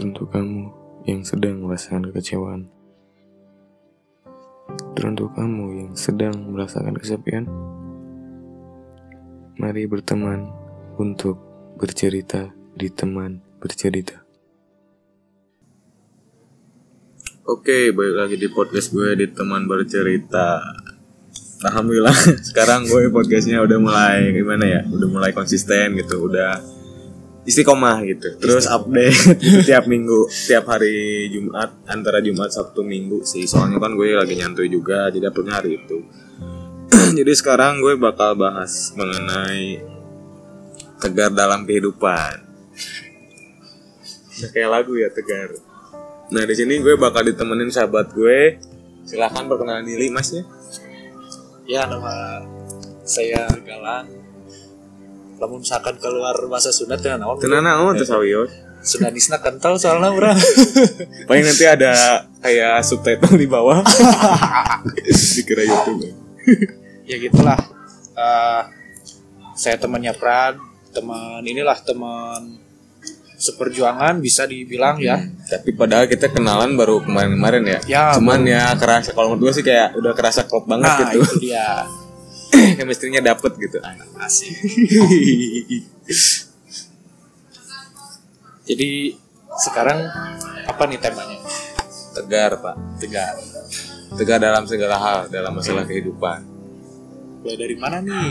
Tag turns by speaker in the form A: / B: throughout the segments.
A: Teruntuk kamu yang sedang merasakan kekecewaan. Teruntuk kamu yang sedang merasakan kesepian. Mari berteman untuk bercerita di teman bercerita.
B: Oke, balik lagi di podcast gue di teman bercerita. Alhamdulillah, sekarang gue podcastnya udah mulai gimana ya? Udah mulai konsisten gitu, udah istiqomah gitu. Terus update gitu tiap minggu, tiap hari Jumat antara Jumat Sabtu Minggu sih. Soalnya kan gue lagi nyantuy juga, jadi uploadnya hari itu. jadi sekarang gue bakal bahas mengenai tegar dalam kehidupan. Kayak lagu ya tegar. Nah di sini gue bakal ditemenin sahabat gue. Silahkan perkenalan diri mas ya.
C: Ya nama saya Galang. Lamun misalkan keluar masa sunat ya naon.
B: Tenan naon tuh sawios.
C: Sunanisna kental soalnya urang.
B: Paling nanti ada kayak subtitle di bawah. Dikira YouTube.
C: ya gitulah. Eh, saya temannya Pran, teman inilah teman seperjuangan bisa dibilang ya.
B: Tapi padahal kita kenalan baru kemarin-kemarin ya.
C: Ya,
B: Cuman ya kerasa kalau menurut gue sih kayak udah kerasa klop banget
C: Nah,
B: gitu.
C: itu dia.
B: Chemistry-nya dapet gitu.
C: Asik. Jadi sekarang apa nih temanya?
B: Tegar pak.
C: Tegar.
B: Tegar dalam segala hal dalam masalah kehidupan.
C: Mulai dari mana nih?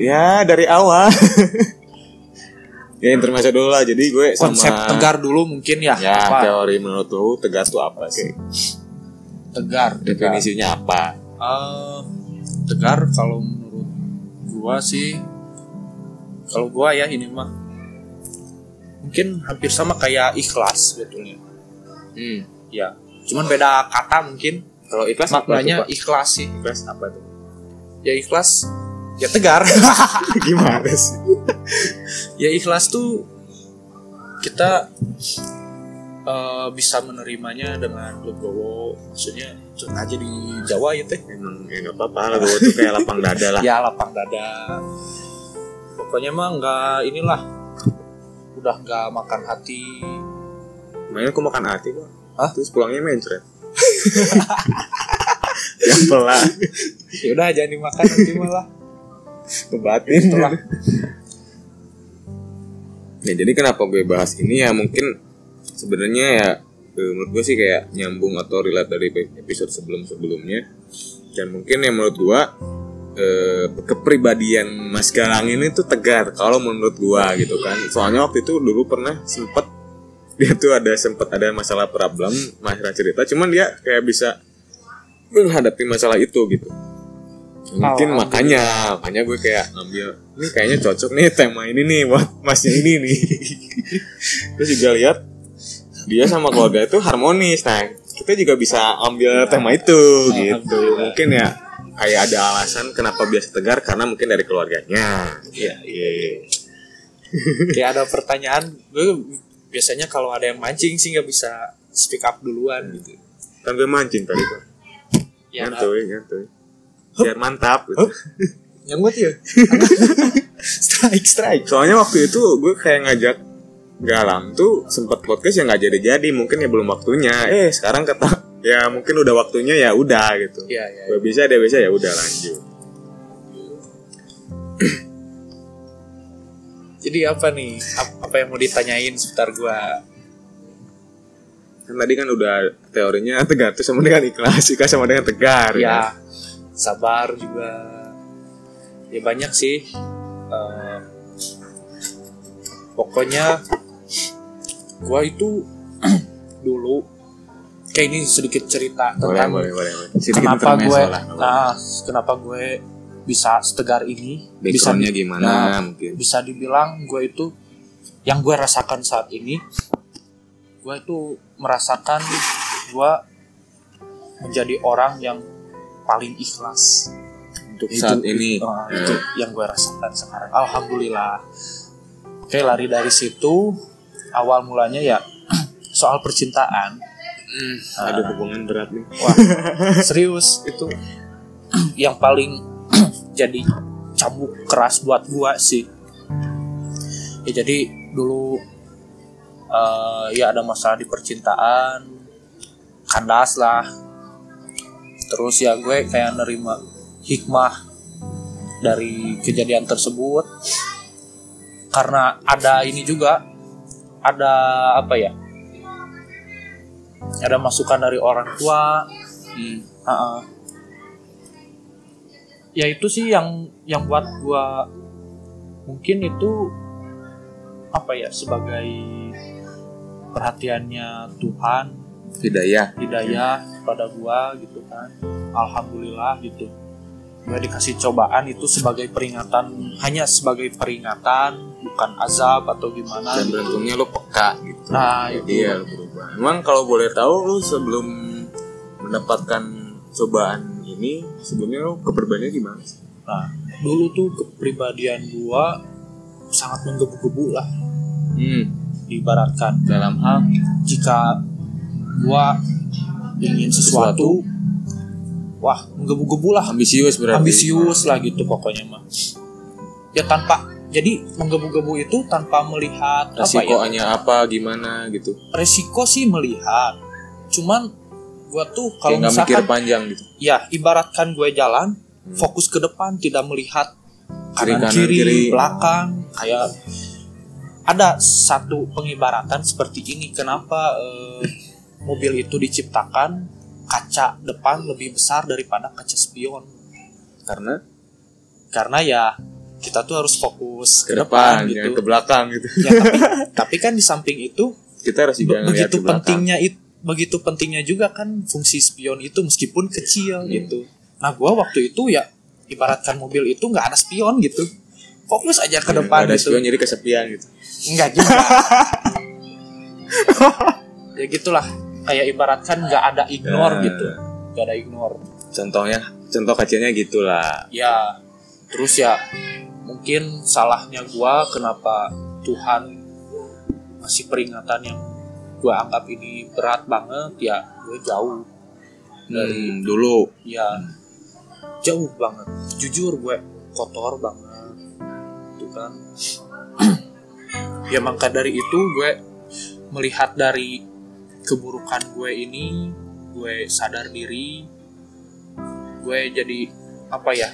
B: Ya dari awal. ya intermezzo dulu lah. Jadi gue sama
C: Konsep tegar dulu mungkin ya.
B: Ya
C: apa?
B: teori menurut lu tegar tuh apa sih?
C: Tegar. tegar.
B: Definisinya apa?
C: Eh, tegar kalau menurut gua sih kalau gua ya ini mah mungkin hampir sama kayak ikhlas sebetulnya
B: Hmm.
C: ya cuman beda kata mungkin
B: Kalau ikhlas apa
C: maknanya
B: tuh, Pak?
C: ikhlas sih
B: ikhlas apa tuh?
C: ya ikhlas ya tegar
B: Gimana sih?
C: ya ikhlas tuh kita eh, bisa menerimanya dengan legowo maksudnya cun aja di Jawa ya teh
B: Emang ya nggak apa-apa lah gue tuh kayak lapang dada lah.
C: ya lapang dada pokoknya mah nggak inilah udah nggak makan hati
B: Makanya aku makan hati kok.
C: Hah?
B: Terus pulangnya mencret. Yang pelan.
C: ya udah jangan dimakan nanti malah
B: Kebatin
C: Itulah.
B: Ya jadi kenapa gue bahas ini ya mungkin sebenarnya ya eh, menurut gue sih kayak nyambung atau relate dari episode sebelum-sebelumnya. Dan mungkin yang menurut gue eh, kepribadian Mas Galang ini tuh tegar kalau menurut gue gitu kan. Soalnya waktu itu dulu pernah sempet dia tuh ada sempet ada masalah problem masalah cerita. Cuman dia kayak bisa menghadapi masalah itu gitu. Mungkin
C: Alhamdulillah.
B: makanya makanya gue kayak ngambil ini kayaknya cocok nih tema ini nih buat masnya ini nih. Terus juga lihat dia sama keluarga itu harmonis. Nah kita juga bisa ambil tema itu gitu. Mungkin ya kayak ada alasan kenapa biasa tegar karena mungkin dari keluarganya.
C: Iya,
B: iya
C: kayak ada pertanyaan gue biasanya kalau ada yang mancing sih nggak bisa speak up duluan gitu.
B: Kan gue mancing tadi kok
C: ya
B: nyantuy nyantuy biar mantap gitu.
C: yang buat ya? Strike strike.
B: Soalnya waktu itu gue kayak ngajak Galang tuh sempat podcast yang nggak jadi-jadi mungkin ya belum waktunya. Eh sekarang kata ya mungkin udah waktunya ya udah gitu.
C: Iya, iya,
B: Gue bisa dia bisa ya udah lanjut.
C: jadi apa nih Ap- apa yang mau ditanyain sebentar gua
B: Kan tadi kan udah teorinya tegar tuh sama dengan ikhlas, ikhlas sama dengan tegar
C: ya sabar juga ya banyak sih Eh, pokoknya gua itu dulu kayak ini sedikit cerita tentang
B: boleh, boleh, boleh. Sedikit
C: kenapa gue
B: lah.
C: nah kenapa gue bisa setegar ini bisa
B: gimana
C: nah,
B: mungkin.
C: bisa dibilang gue itu yang gue rasakan saat ini gue itu merasakan gue menjadi orang yang paling ikhlas
B: Untuk saat ini.
C: Nah,
B: eh,
C: itu yang gue rasakan sekarang alhamdulillah oke lari dari situ awal mulanya ya soal percintaan.
B: Hmm, ada hubungan berat nih.
C: wah serius itu yang paling jadi cambuk keras buat gua sih. Ya jadi dulu eh, ya ada masalah di percintaan kandas lah. Terus ya gue kayak nerima hikmah dari kejadian tersebut. Karena ada ini juga ada apa ya ada masukan dari orang tua.
B: Hmm.
C: Heeh. ya itu sih yang yang buat gua mungkin itu apa ya sebagai perhatiannya Tuhan.
B: Hidayah.
C: Hidayah pada gua gitu kan. Alhamdulillah gitu gue dikasih cobaan itu sebagai peringatan hanya sebagai peringatan bukan azab atau gimana
B: dan
C: gitu.
B: beruntungnya lu peka gitu.
C: Nah
B: jadi
C: itu.
B: ya berubah. Emang kalau boleh tahu lu sebelum mendapatkan cobaan ini sebelumnya lu kepribadiannya gimana sih?
C: Nah dulu tuh kepribadian gua sangat menggebu-gebu lah.
B: Hmm.
C: diibaratkan
B: dalam hal?
C: jika gua ingin sesuatu, wah menggebu-gebu lah.
B: Ambisius berarti.
C: Ambisius lah gitu pokoknya mah. Ya tanpa jadi menggebu-gebu itu tanpa melihat apa ya?
B: Resikonya apa gimana gitu.
C: Resiko sih melihat. Cuman gua tuh kalau
B: nggak mikir panjang gitu.
C: Ya ibaratkan gue jalan
B: Hmm.
C: fokus ke depan tidak melihat
B: Kiri
C: kanan
B: kanan,
C: kiri,
B: kiri.
C: belakang. Kayak ada satu pengibaratan seperti ini. Kenapa eh, mobil itu diciptakan kaca depan lebih besar daripada kaca spion.
B: Karena?
C: Karena ya kita tuh harus fokus
B: ke
C: ke,
B: depan
C: depan,
B: jangan
C: gitu.
B: ke belakang gitu.
C: Ya, tapi, tapi kan di samping itu
B: kita harus juga
C: be- begitu pentingnya itu begitu pentingnya juga kan fungsi spion itu meskipun kecil
B: Hmm.
C: gitu. Nah gua waktu itu ya ibaratkan mobil itu nggak ada spion gitu. Fokus aja ke
B: Ya,
C: depan
B: nggak ada
C: gitu.
B: spion jadi kesepian gitu.
C: Enggak juga. Ya gitulah kayak ibaratkan nggak ada ignore
B: Ya.
C: gitu. Nggak ada ignore.
B: Contohnya contoh kecilnya gitulah.
C: Ya terus ya mungkin salahnya gua kenapa Tuhan masih peringatan yang gua anggap ini berat banget ya gue jauh dari
B: Hmm, dulu.
C: Ya jauh banget. Jujur gue kotor banget. Itu kan. Ya maka dari itu gue melihat dari keburukan gue ini gue sadar diri gue jadi apa ya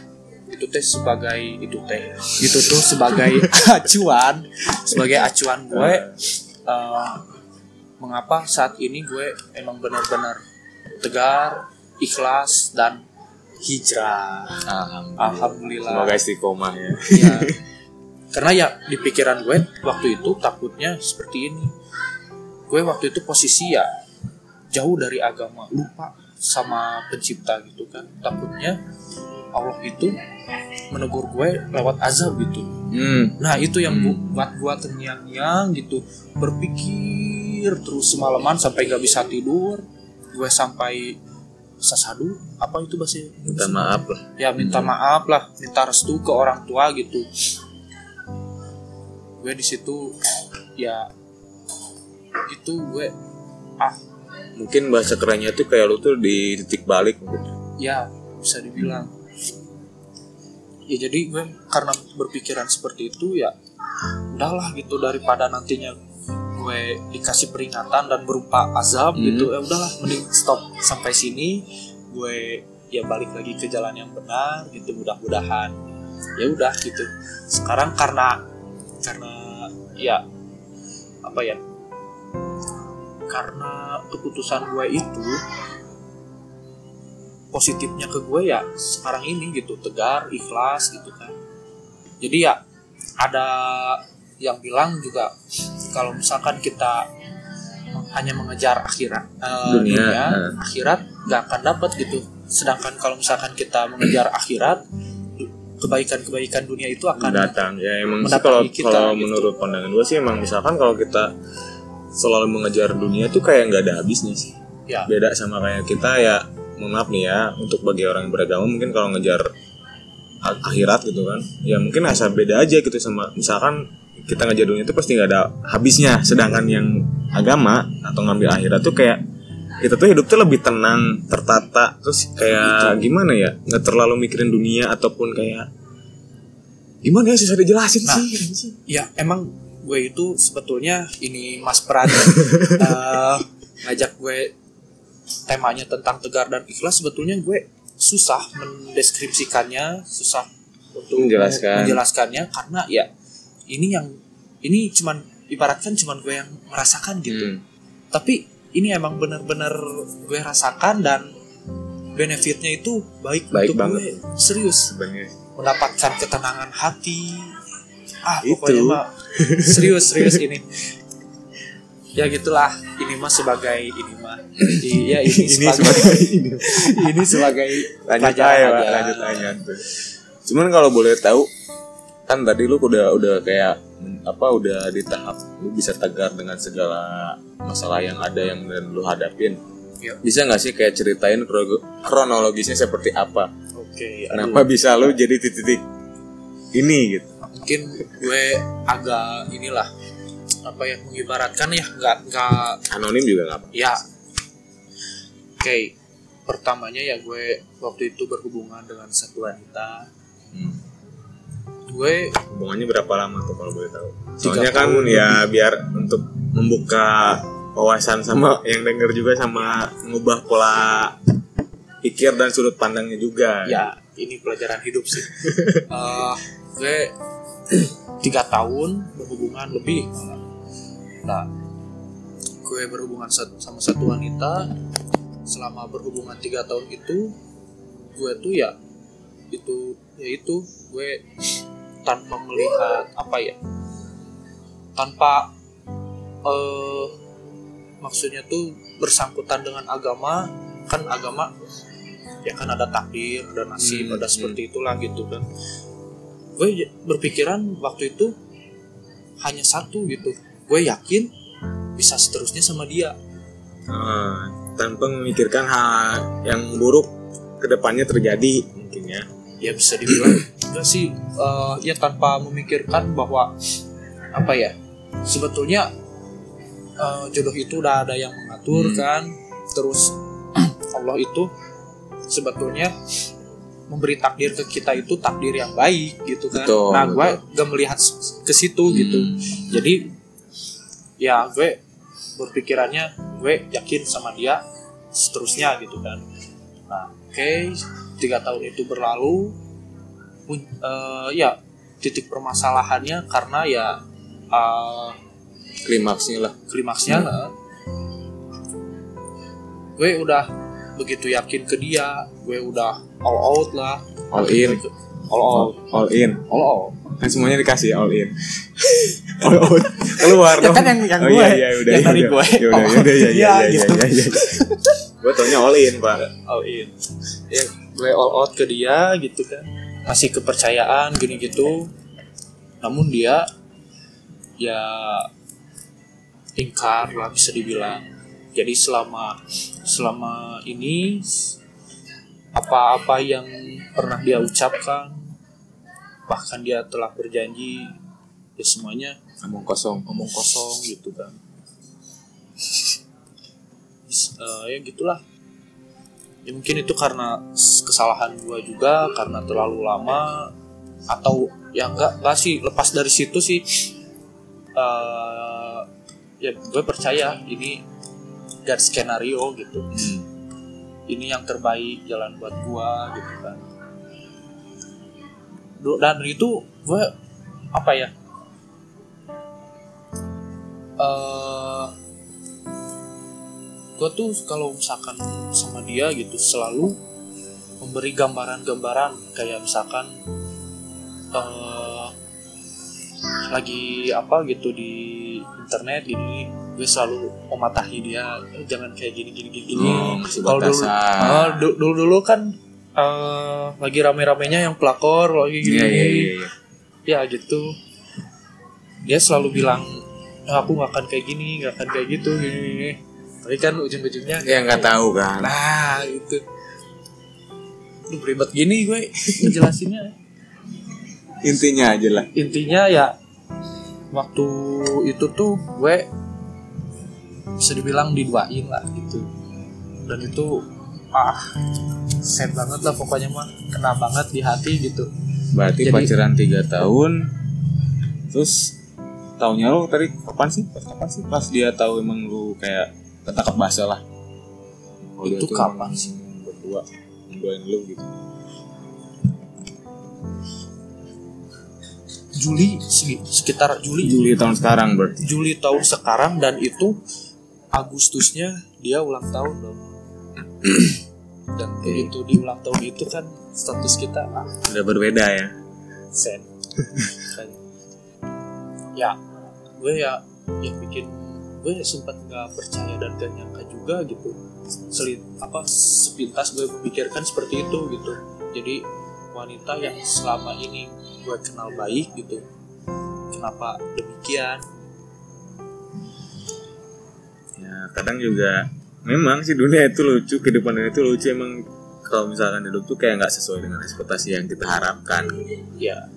C: itu teh sebagai itu teh itu tuh sebagai acuan sebagai acuan gue eh, mengapa saat ini gue emang benar-benar tegar ikhlas dan hijrah.
B: Alhamdulillah.
C: Alhamdulillah.
B: Semoga istiqomah ya.
C: Ya karena ya di pikiran gue waktu itu takutnya seperti ini gue waktu itu posisi ya jauh dari agama lupa sama pencipta gitu kan. Takutnya Allah itu menegur gue lewat azab gitu.
B: Hmm.
C: nah itu yang
B: Hmm.
C: buat gue terngiang-ngiang gitu berpikir terus semalaman sampai nggak bisa tidur. Gue sampai sasadu apa itu bahasa
B: minta maaf lah.
C: Ya minta maaf lah minta restu ke orang tua gitu. Gue di situ ya itu gue. Ah.
B: Mungkin bahasa kerennya tuh kayak lu tuh di titik balik mungkin.
C: Ya bisa dibilang. Ya jadi gue karena berpikiran seperti itu ya udahlah gitu daripada nantinya gue dikasih peringatan dan berupa azab
B: Hmm.
C: gitu ya udahlah mending stop sampai sini. Gue ya balik lagi ke jalan yang benar gitu mudah-mudahan. Ya udah gitu. Sekarang karena karena ya apa ya karena keputusan gue itu positifnya ke gue ya sekarang ini gitu tegar ikhlas gitu kan jadi ya ada yang bilang juga kalau misalkan kita hanya mengejar akhirat eh,
B: Dunia,
C: dunia,
B: eh.
C: akhirat nggak akan dapat gitu sedangkan kalau misalkan kita mengejar akhirat kebaikan-kebaikan dunia itu akan
B: datang ya emang sih kalau
C: kita,
B: kalau
C: gitu.
B: menurut pandangan gue sih emang misalkan kalau kita selalu mengejar dunia tuh kayak nggak ada habisnya sih.
C: Ya.
B: Beda sama kayak kita ya mohon maaf nih ya untuk bagi orang yang beragama mungkin kalau ngejar akhirat gitu kan ya mungkin asa beda aja gitu sama misalkan kita ngejar dunia itu pasti nggak ada habisnya. Sedangkan yang agama atau ngambil akhirat tuh kayak kita tuh hidup tuh lebih tenang tertata terus kayak gimana ya nggak terlalu mikirin dunia ataupun kayak gimana ya susah dijelasin
C: Nah.
B: sih.
C: ya emang gue itu sebetulnya ini Mas Pran eh, ngajak gue temanya tentang tegar dan ikhlas sebetulnya gue susah mendeskripsikannya susah untuk
B: Menjelaskan.
C: menjelaskannya karena ya ini yang ini cuman ibaratkan cuman gue yang merasakan gitu
B: Hmm.
C: tapi ini emang benar-benar gue rasakan dan benefitnya itu baik,
B: Baik
C: untuk
B: banget.
C: gue serius mendapatkan ketenangan hati ah
B: Itu.
C: pokoknya mah serius serius ini. Ya gitulah ini mah sebagai ini mah. Iya ini,
B: ini
C: sebagai
B: sebagai ini.
C: Ini sebagai
B: lanjut aja lanjut aja tuh. cuman kalau boleh tahu kan tadi lu udah udah kayak apa udah di tahap lu bisa tegar dengan segala masalah yang ada yang dan lu hadapin.
C: Iya.
B: bisa nggak sih kayak ceritain krono- kronologisnya seperti apa?
C: Oke
B: kenapa bisa lu jadi titik-titik ini gitu
C: mungkin gue agak inilah apa ya mengibaratkan ya nggak nggak
B: anonim juga nggak apa
C: ya. Oke pertamanya ya gue waktu itu berhubungan dengan satu wanita.
B: Hmm.
C: gue
B: hubungannya berapa lama tuh kalau boleh tahu? Soalnya kan ya biar untuk membuka wawasan sama yang denger juga sama ngubah pola pikir dan sudut pandangnya juga.
C: Ya ini pelajaran hidup sih. Eh, gue tiga tahun berhubungan lebih. Nah gue berhubungan sama satu wanita selama berhubungan tiga tahun itu gue tuh ya itu ya itu gue tanpa melihat apa ya tanpa eh maksudnya tuh bersangkutan dengan agama kan agama ya kan ada takdir ada nasib
B: Hmm,
C: ada seperti itulah gitu kan gue j- berpikiran waktu itu hanya satu gitu. Gue yakin bisa seterusnya sama dia.
B: Ah, tanpa memikirkan hal yang buruk ke depannya terjadi mungkin ya.
C: Ya bisa dibilang enggak sih. Eh, ya tanpa memikirkan bahwa apa ya sebetulnya eh, jodoh itu udah ada yang mengatur
B: Hmm.
C: kan. Terus Allah itu sebetulnya memberi takdir ke kita itu takdir yang baik gitu kan.
B: Betul,
C: nah gue gak melihat ke situ gitu.
B: Hmm.
C: jadi ya gue berpikirannya gue yakin sama dia seterusnya gitu kan. Nah oke tiga tahun itu berlalu eh, ya titik permasalahannya karena ya eh,
B: klimaksnya lah.
C: klimaksnya eh, gue udah begitu yakin ke dia gue udah all out lah.
B: All in.
C: All out.
B: All in.
C: All out.
B: Kan semuanya dikasih all in. All out. Keluar
C: Ya
B: dong.
C: kan yang- yang
B: oh,
C: gue.
B: iya, iya, udah,
C: Yang
B: iya, udah.
C: gue.
B: ya udah
C: Oh,
B: ya udah ya ya
C: iya,
B: ya
C: gitu.
B: ya, ya, gue taunya all in pak.
C: All in. Ya gue all out ke dia gitu kan. Masih kepercayaan gini gitu namun dia ya ingkar lah bisa dibilang jadi selama selama ini apa-apa yang pernah dia ucapkan bahkan dia telah berjanji ya semuanya
B: ngomong kosong.
C: ngomong kosong gitu kan. Eh, ya gitulah. Ya mungkin itu karena kesalahan gua juga karena terlalu lama atau ya enggak enggak sih lepas dari situ sih eh ya gue percaya ini God skenario gitu.
B: Hmm.
C: ini yang terbaik jalan buat gua gitu kan. Dan itu gue apa ya? Eh gue tuh kalau misalkan sama dia gitu selalu memberi gambaran-gambaran. Kayak misalkan eh lagi apa gitu di internet gini gue selalu mematahi dia "Eh, jangan kayak gini gini gini gini
B: masih
C: kalau dulu
B: batasan.
C: Ah, du- dulu dulu kan eh, lagi rame-ramenya yang pelakor lagi gini
B: iya iya iya iya.
C: ya gitu dia selalu bilang "Ah, aku nggak akan kayak gini nggak akan kayak gitu gini, gini. tapi kan ujung-ujungnya
B: ya nggak tahu kan
C: nah itu lu ribet gini gue ngejelasinnya
B: intinya aja lah.
C: Intinya ya waktu itu tuh gue bisa dibilang diduain lah gitu. Dan itu ah sad banget lah pokoknya mah. Kena banget di hati gitu.
B: Berarti
C: Jadi-
B: pacaran tiga tahun terus taunya lo tadi kapan sih? Pas kapan sih? Pas dia tahu emang lu kayak ketangkap basah lah. Oh,
C: Itu kapan sih?
B: berdua mendoain lu gitu
C: Juli sekitar Juli
B: Juli tahun sekarang berarti
C: Juli tahun sekarang dan itu Agustusnya dia ulang tahun dong. dan begitu di ulang tahun itu kan status kita ah,
B: udah berbeda ya
C: sen. Ya, gue ya yang bikin gue sempat nggak percaya dan gak nyangka juga gitu. Selit apa sepintas gue memikirkan seperti itu gitu. Jadi wanita yang selama ini gue kenal baik gitu. Kenapa demikian?
B: ya kadang juga memang sih dunia itu lucu kehidupan dunia itu lucu emang kalau misalkan hidup tuh kayak nggak sesuai dengan ekspektasi yang kita harapkan
C: Ya,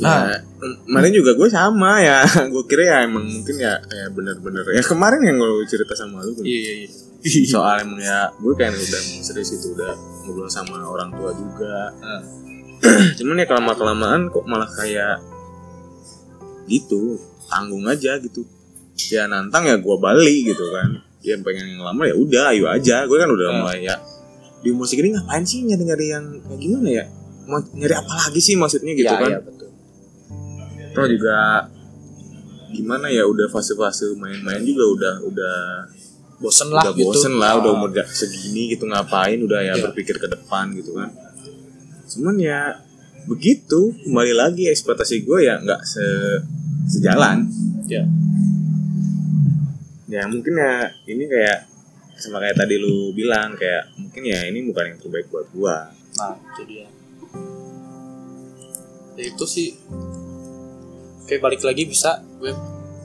B: nah kemarin juga gue sama ya gue kira ya emang mungkin ya ya bener-bener ya kemarin yang gue cerita sama lu kan.
C: iya iya.
B: Soal emang ya gue kayak udah mau serius itu udah ngobrol sama orang tua juga.
C: Ah.
B: cuman ya kelama kelamaan kok malah kayak gitu tanggung aja gitu. Ya nantang ya gue balik gitu kan. Ya pengen yang lama ya udah ayo aja. Gue kan udah
C: Ah.
B: mulai ya di umur segini ngapain sih nyari nyari yang kayak gimana ya? Mau nyari apa lagi sih maksudnya gitu
C: ya,
B: kan?
C: ya, betul.
B: Toh juga gimana ya udah fase-fase main-main juga udah udah
C: Bosen lah
B: udah
C: gitu.
B: bosen lah udah
C: Ah,
B: umur segini gitu ngapain udah ya
C: Iya.
B: berpikir ke depan gitu kan cuman ya begitu kembali lagi ekspektasi gue ya nggak se sejalan
C: Ya.
B: ya mungkin ya ini kayak sama kayak tadi lu bilang kayak mungkin ya ini bukan yang terbaik buat gua
C: Nah, itu dia. Ya itu sih kayak balik lagi bisa gue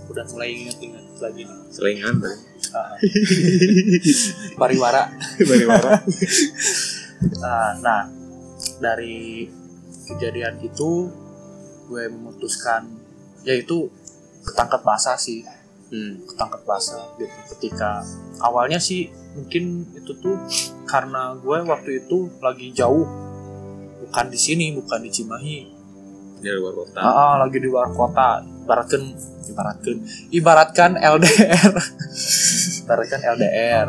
C: udah mulai inget-inget lagi nih.
B: selingan tadi
C: Ah. pariwara.
B: Bariwara.
C: Nah, nah, dari kejadian itu gue memutuskan yaitu ketangkep basah sih
B: hmm.
C: ketangkep basah gitu ketika awalnya sih mungkin itu tuh karena gue waktu itu lagi jauh bukan di sini bukan di Cimahi
B: di luar kota.
C: Ah, ah, lagi di luar kota. Ibaratkan ibaratkan ibaratkan LDR ibaratkan LDR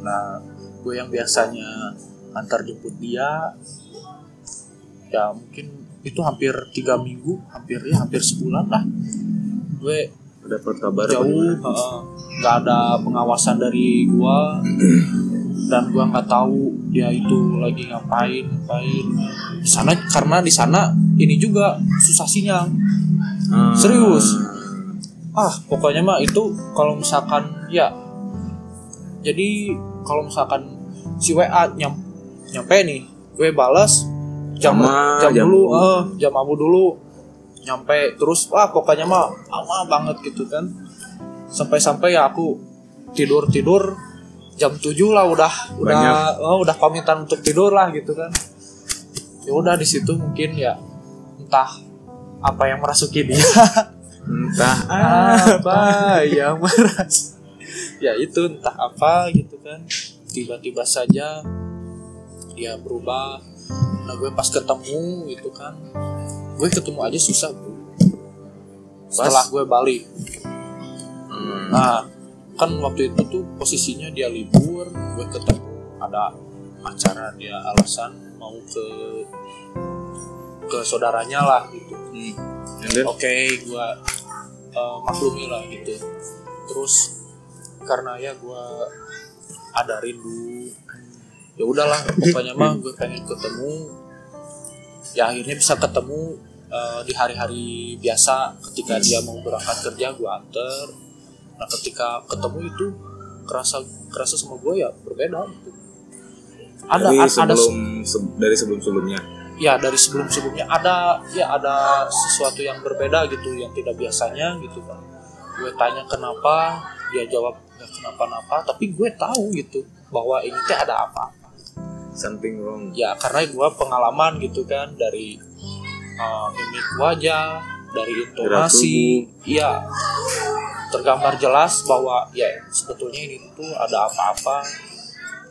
C: nah gue yang biasanya antar jemput dia ya mungkin itu hampir tiga minggu hampir ya hampir sebulan lah. Gue
B: dapat kabar
C: jauh nggak ada pengawasan dari gua dan gua nggak tahu dia itu lagi ngapain ngapain di sana karena di sana ini juga susah sinyal
B: Ah.
C: Serius? ah pokoknya mah itu kalau misalkan ya jadi kalau misalkan si WA nyam, nyampe nih gue balas jam
B: Sama,
C: jam,
B: jam
C: dulu
B: dulu.
C: eh, jam abu dulu nyampe terus wah pokoknya mah lama banget gitu kan sampai-sampai ya aku tidur tidur jam 7 lah udah udah oh, udah pamitan untuk tidur lah gitu kan. Ya udah di situ mungkin ya entah apa yang merasuki dia.
B: Entah
C: apa yang meras ya itu entah apa gitu kan. Tiba-tiba saja dia berubah. Nah gue pas ketemu gitu kan gue ketemu aja susah bro setelah gue balik.
B: Hmm.
C: nah kan waktu itu tuh posisinya dia libur gue ketemu ada acara dia alasan mau ke ke saudaranya lah gitu.
B: Hmm. Then,
C: oke gua uh, maklumi lah gitu. Terus karena ya gua ada rindu ya udahlah pokoknya mah gue pengen ketemu. Ya akhirnya bisa ketemu uh, di hari-hari biasa ketika dia mau berangkat kerja gua anter nah ketika ketemu itu kerasa kerasa sama gue ya berbeda gitu. Ada
B: dari
C: ada
B: sebelum se- dari sebelum sebelumnya?
C: Ya dari sebelum sebelumnya ada ya ada sesuatu yang berbeda gitu yang tidak biasanya gitu kan gue tanya kenapa dia jawab nggak kenapa-napa tapi gue tahu gitu bahwa ini teh ada apa
B: something wrong.
C: Ya karena gue pengalaman gitu kan dari uh, mimik wajah dari intonasi iya tergambar jelas bahwa ya sebetulnya ini tuh ada apa-apa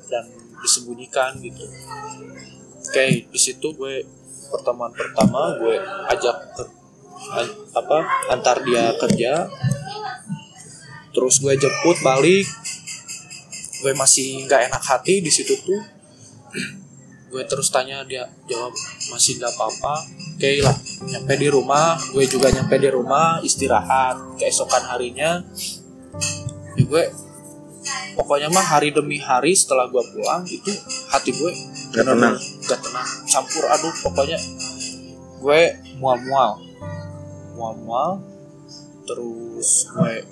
C: dan disembunyikan gitu. Oke di situ gue pertemuan pertama gue ajak ke apa antar dia kerja. Terus gue jemput balik. Gue masih nggak enak hati di situ tuh gue terus tanya dia jawab masih nggak apa-apa. Oke lah nyampe di rumah gue juga nyampe di rumah istirahat keesokan harinya. Ya gue pokoknya mah hari demi hari setelah gue pulang itu hati gue
B: Gak tenang.
C: gak tenang campur aduk pokoknya gue mual-mual. Mual-mual terus gue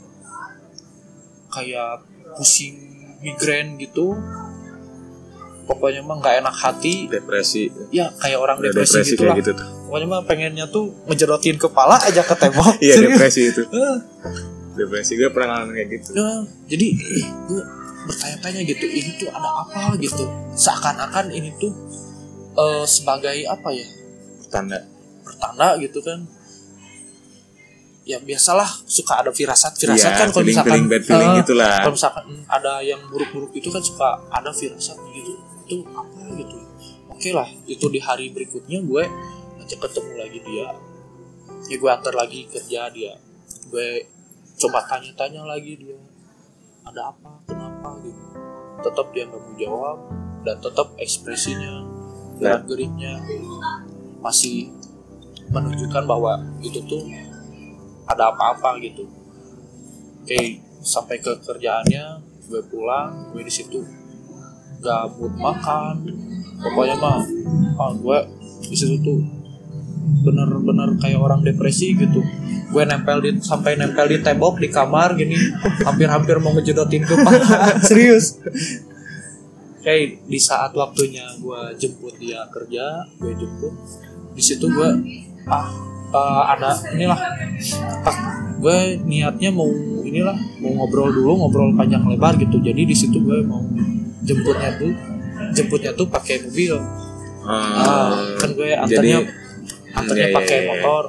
C: kayak pusing migrain gitu pokoknya mah nggak enak hati.
B: Depresi.
C: Ya kayak orang
B: Udah
C: depresi,
B: depresi
C: gitu
B: kayak
C: lah
B: gitu tuh.
C: Pokoknya mah pengennya tuh ngejerotin kepala aja ke tembok.
B: Iya depresi itu.
C: Eh,
B: depresi gue pernah ngalamin kayak gitu.
C: Ya, jadi gue bertanya-tanya gitu ini tuh ada apa gitu? Seakan-akan ini tuh eh, sebagai apa ya?
B: Tanda.
C: Pertanda gitu kan. Ya biasalah suka ada firasat firasat
B: Iya,
C: kan kalau misalkan
B: feeling bad feeling
C: eh,
B: gitu
C: kalau misalkan ada yang buruk-buruk itu kan suka ada firasat gitu itu apa gitu. Oke lah itu di hari berikutnya gue ngajak ketemu lagi dia. Ya gue antar lagi kerja dia. Gue coba tanya-tanya lagi dia ada apa? Kenapa? gitu. Tetap dia nggak mau jawab dan tetap ekspresinya gerak geriknya masih menunjukkan bahwa itu tuh ada apa-apa gitu. Oke sampai ke kerjaannya gue pulang gue di situ gak mood makan. Pokoknya mah ah, gue di situ tuh bener-bener kayak orang depresi gitu. Gue nempel di sampai nempel di tembok di kamar gini hampir-hampir mau ngejedotin kepala serius? Kayak di saat waktunya gue jemput dia kerja gue jemput di situ gue ah eh, ada inilah. Ah, gue niatnya mau inilah mau ngobrol dulu ngobrol panjang lebar gitu. Jadi di situ gue mau jemputnya tuh jemputnya tuh pakai mobil. Ah, kan gue antarnya antarnya
B: iya,
C: pakai
B: iya, iya.
C: motor.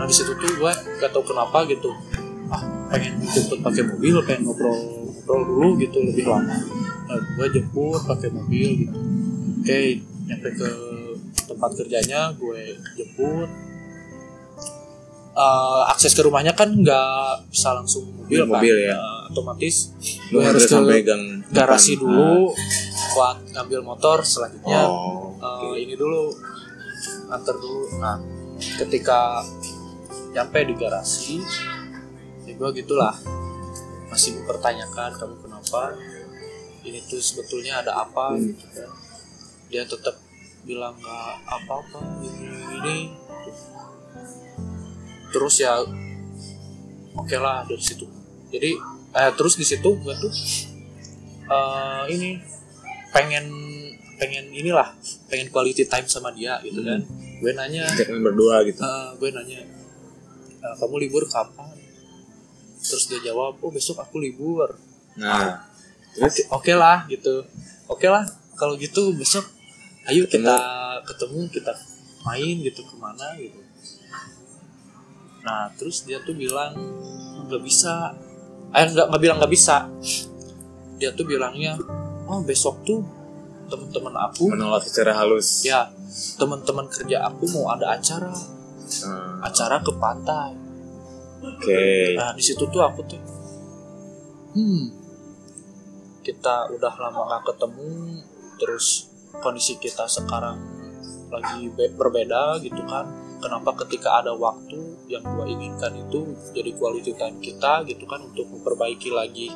C: Nah di situ tuh gue gak tau kenapa gitu. Ah pengen jemput pakai mobil pengen ngobrol ngobrol dulu gitu lebih lama. Nah, gue jemput pakai mobil gitu. Oke nyampe ke tempat kerjanya gue jemput. Eh, akses ke rumahnya kan nggak bisa langsung mobil,
B: Mobil,
C: kan?
B: ya.
C: Otomatis
B: lu
C: harus ke
B: sampai gang
C: garasi
B: depan.
C: dulu buat ngambil motor selanjutnya
B: oh
C: eh, ini dulu antar dulu. Nah ketika nyampe di garasi ya gue gitulah. Masih mempertanyakan kamu kenapa? Ini tuh sebetulnya ada apa?
B: Hmm.
C: gitu kan. Dia tetap bilang nggak apa-apa ini ini. Terus ya oke lah dari situ. Jadi eh, terus di situ gue tuh eh, ini pengen pengen inilah pengen quality time sama dia gitu kan. Gue nanya
B: berdua gitu.
C: eh, gue nanya "Eh, kamu libur kapan? Terus dia jawab oh besok aku libur.
B: Nah
C: oke oke lah gitu. Oke lah kalau gitu besok ayo kita ketemu kita main gitu ke mana gitu. Nah terus dia tuh bilang nggak bisa eh nggak nggak bilang nggak bisa. Dia tuh bilangnya oh besok tuh teman-teman aku
B: menolak secara halus.
C: Ya teman-teman kerja aku mau ada acara.
B: Hmm,
C: acara ke pantai.
B: Oke.
C: Nah di situ tuh aku tuh, hmm, kita udah lama gak ketemu, terus kondisi kita sekarang lagi be- berbeda gitu kan. Kenapa ketika ada waktu yang gua inginkan itu jadi quality time kita gitu kan untuk memperbaiki lagi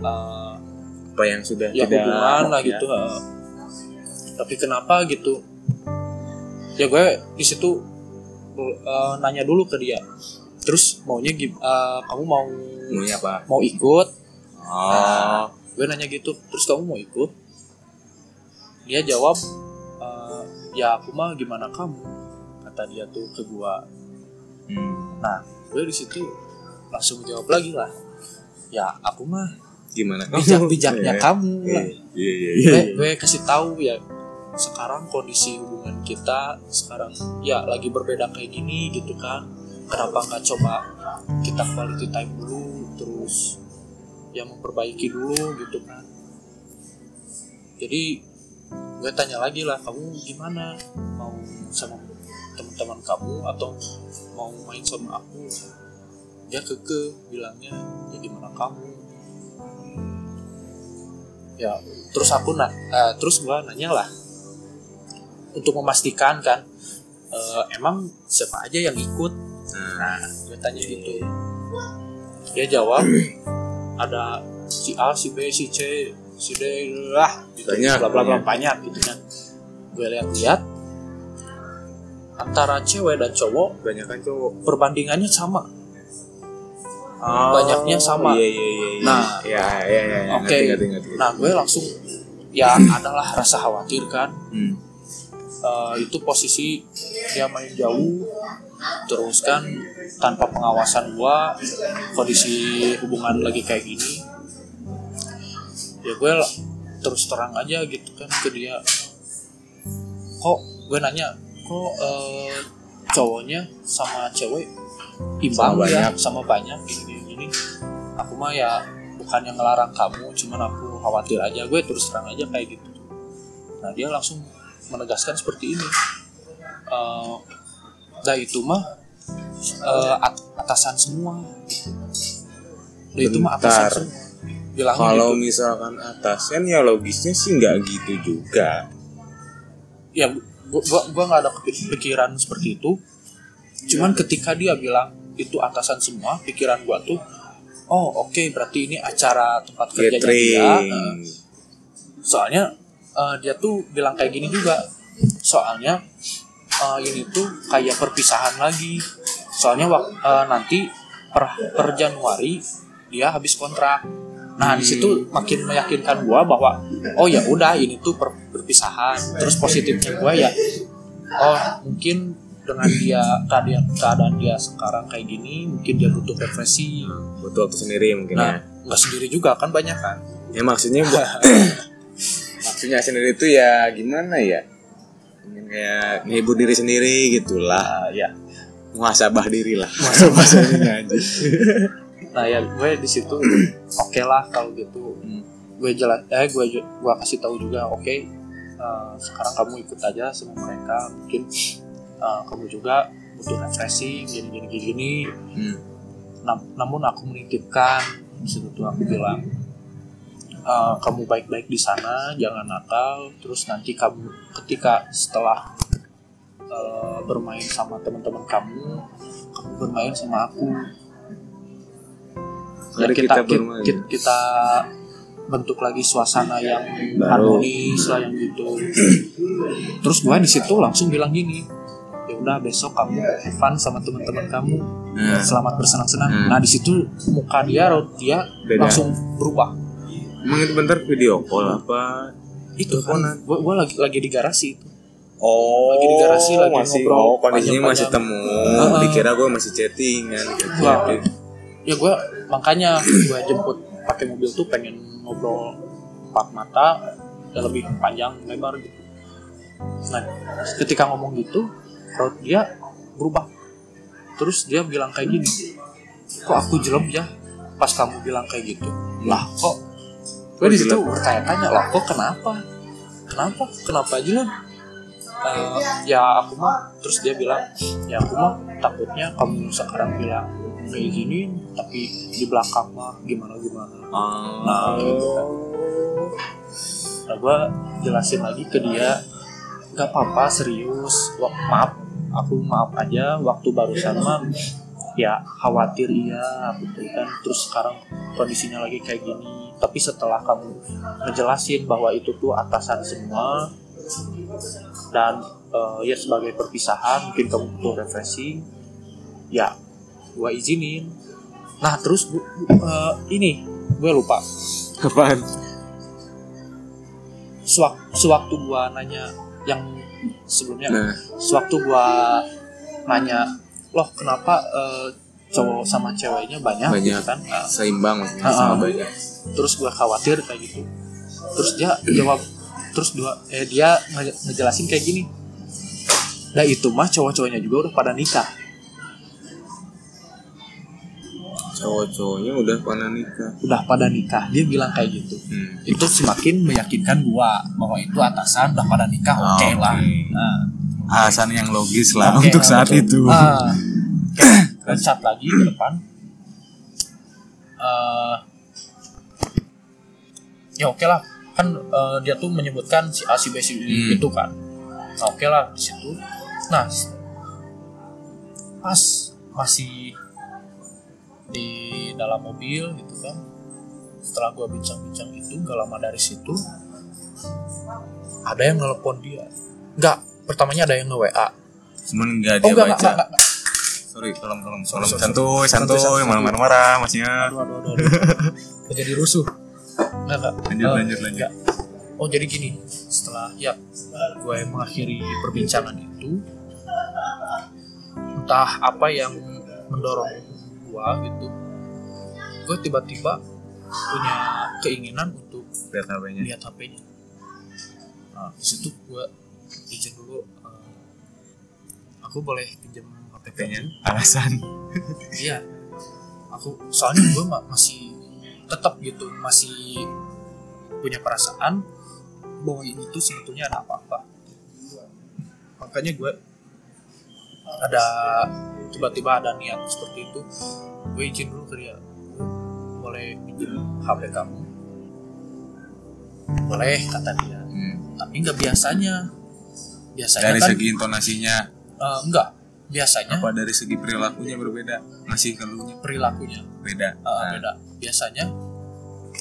C: uh,
B: apa yang sudah
C: ya
B: tidak
C: hubungan lah
B: ya.
C: gitu. uh. Tapi kenapa gitu? Ya gue di situ uh, nanya dulu ke dia. Terus maunya uh, kamu mau
B: maunya apa
C: mau ikut
B: oh
C: gue nanya gitu terus kamu mau ikut dia jawab "Eh, ya aku mah gimana kamu kata dia tuh ke gua
B: hmm,
C: nah gue di situ langsung jawab lagi lah. Ya aku mah
B: gimana?
C: bijak bijaknya
B: Iya,
C: kamu
B: iya
C: lah
B: iya iya
C: gue, gue kasih tahu ya sekarang kondisi hubungan kita sekarang ya lagi berbeda kayak gini gitu kan. Kenapa nggak coba kita quality time dulu terus ya memperbaiki dulu gitu kan. Jadi gue tanya lagi lah kamu gimana? Mau sama teman-teman kamu atau mau main sama aku. Dia keke bilangnya ya gimana kamu? Ya terus aku na eh, terus gua nanya lah untuk memastikan kan eh, emang siapa aja yang ikut?
B: Nah,
C: gue tanya gitu. dia jawab ada si A si B si C si D lah gitu.
B: Banyak,
C: bla bla bla
B: banyak.
C: banyak gitu kan. Gue lihat-lihat antara cewek dan cowok
B: banyak kan cowok.
C: perbandingannya sama Banyaknya sama.
B: Iya iya iya. iya.
C: Nah.
B: ya ya ya. ya.
C: Oke.
B: Ngerti, ngerti, ngerti.
C: nah gue langsung ya adalah rasa khawatir kan
B: Hmm.
C: Eh, itu posisi dia main jauh terus kan tanpa pengawasan gua kondisi hubungan lagi kayak gini ya gue terus terang aja gitu kan ke dia kok gue nanya kok eh, cowoknya sama cewek imbang
B: Sama
C: ya
B: banyak.
C: sama banyak gini gini, aku mah ya bukan yang ngelarang kamu cuman aku khawatir aja gue terus terang aja kayak gitu nah dia langsung menegaskan seperti ini Eh, dah itu mah at- atasan semua. Dah itu mah atasan semua bilangnya
B: Kalau
C: gitu.
B: misalkan atasan ya logisnya sih nggak gitu juga.
C: ya gua gua, gua nggak ada pikiran seperti itu. Cuman ketika dia bilang itu atasan semua pikiran gua tuh oh oke berarti ini acara tempat kerjanya dia. Eh, soalnya eh, dia tuh bilang kayak gini juga. Soalnya eh, ini tuh kayak perpisahan lagi. Soalnya eh, nanti per per Januari dia habis kontrak nah di situ makin meyakinkan gua bahwa oh ya udah ini tuh per- perpisahan terus positifnya gua ya oh mungkin dengan dia keadaan keadaan dia sekarang kayak gini mungkin dia butuh refreshing
B: Butuh waktu sendiri mungkin
C: nah
B: ya.
C: nggak sendiri juga kan banyak kan
B: Ya maksudnya gua maksudnya sendiri itu ya gimana ya? Ingin kayak ngehibur diri sendiri gitulah.
C: Nah, ya
B: Muhasabah diri lah. Muhasabah sendiri aja.
C: nah ya gue di situ oke lah kalau gitu
B: Hmm.
C: gue jelas eh gue gue kasih tahu juga oke eh, sekarang kamu ikut aja sama mereka mungkin eh, kamu juga butuh refreshing gini gini gini, gini.
B: Hmm.
C: Nam- namun aku menitipkan di situ tuh aku bilang eh, kamu baik-baik di sana jangan nakal terus nanti kamu ketika setelah eh, bermain sama teman-teman kamu kamu bermain sama aku ya kita
B: kita
C: kita,
B: bermain.
C: kita, kita bentuk lagi suasana yang
B: Baru.
C: harmonis lah yang gitu terus gue di situ langsung bilang gini ya udah besok kamu fun sama teman-teman kamu
B: Nah,
C: selamat bersenang-senang
B: Hmm.
C: nah di situ muka dia dia
B: Beda.
C: langsung berubah
B: emang itu bentar video call apa?
C: itu kan gue gue lagi lagi di garasi itu
B: Oh,
C: Lagi di garasi, lagi
B: masih,
C: ngobrol
B: oh, kondisinya masih
C: panjang-panjang.
B: temu.
C: Heeh.
B: Dikira gue masih chattingan gitu.
C: Wah. Ya gue makanya gue jemput pakai mobil tuh pengen ngobrol empat mata dan lebih panjang lebar gitu. Nah ketika ngomong gitu raut dia berubah. Terus dia bilang kayak gini kok aku jelek ya? Pas kamu bilang kayak gitu lah kok? Gue di situ bertanya-tanya lah kok kenapa? Kenapa? Kenapa aja Eh, ya aku mah terus dia bilang ya aku mah takutnya kamu sekarang bilang gini tapi di belakang mah gimana gimana
B: Ah.
C: Nah, gitu kan. nah gue jelasin lagi ke dia nggak apa-apa serius Wah, maaf aku maaf aja waktu barusan mah ya khawatir iya gitu kan terus sekarang kondisinya lagi kayak gini tapi setelah kamu ngejelasin bahwa itu tuh atasan semua dan eh, ya sebagai perpisahan mungkin kamu butuh refreshing ya gua izinin. Nah terus bu- bu- eh, ini gue lupa.
B: Apaan?
C: sewak- sewaktu gua nanya yang sebelumnya
B: Nah,
C: sewaktu gua nanya loh kenapa eh, cowok sama ceweknya banyak,
B: Banyak.
C: gitu kan. Nah,
B: seimbang sama
C: ah.
B: banyak.
C: terus gua khawatir kayak gitu. Terus dia jawab terus dua eh dia nge- ngejelasin kayak gini. Nah itu mah cowok-cowoknya juga udah pada nikah
B: Cowok-cowoknya udah pada nikah.
C: udah pada nikah dia bilang kayak gitu
B: Hmm.
C: itu semakin meyakinkan gua bahwa itu atasan udah pada nikah oke
B: Ah,
C: lah nah
B: alasan yang logis lah
C: Oke,
B: untuk
C: nah,
B: saat
C: betul.
B: itu
C: Ah, oke, loncat lagi ke depan. Eh, ya oke lah, kan eh, dia tuh menyebutkan si A, si B, si
B: Hmm.
C: itu kan. Nah, oke lah di situ. Nah, pas masih di dalam mobil gitu kan, setelah gua bincang-bincang itu gak lama dari situ ada yang nelpon dia. Enggak, pertamanya ada yang nge WA.
B: cuman nggak
C: Oh
B: dia
C: enggak,
B: baca
C: enggak, enggak, enggak.
B: sorry tolong tolong tolong santuy
C: Santuy,
B: santuy
C: santuy.
B: malam marah-marah masnya
C: aduh aduh aduh, aduh. Kok jadi rusuh nggak nggak
B: Lanjut,
C: Eh,
B: lanjut, lanjut.
C: nggak. oh jadi gini setelah ya gue mengakhiri perbincangan itu entah apa yang mendorong gue gitu. Gue tiba-tiba punya keinginan untuk
B: lihat HP-nya
C: lihat HP-nya nah di situ gue izin dulu eh, aku boleh pinjam HP
B: HP-nya
C: kamu.
B: alasan.
C: Iya. Aku soalnya gue masih tetap gitu, masih punya perasaan bahwa ini tuh sebetulnya ada apa-apa. Makanya gue ada tiba-tiba ada niat seperti itu. Gue izin dulu ke dia. "Gue Boleh pinjam HP kamu? Boleh kata dia.
B: Hmm.
C: Tapi nggak biasanya. Biasanya
B: dari
C: kan
B: segi intonasinya
C: eh, enggak. Biasanya
B: apa dari segi perilakunya berbeda ngasih keluhnya
C: perilakunya
B: beda
C: Uh,
B: Nah,
C: beda. Biasanya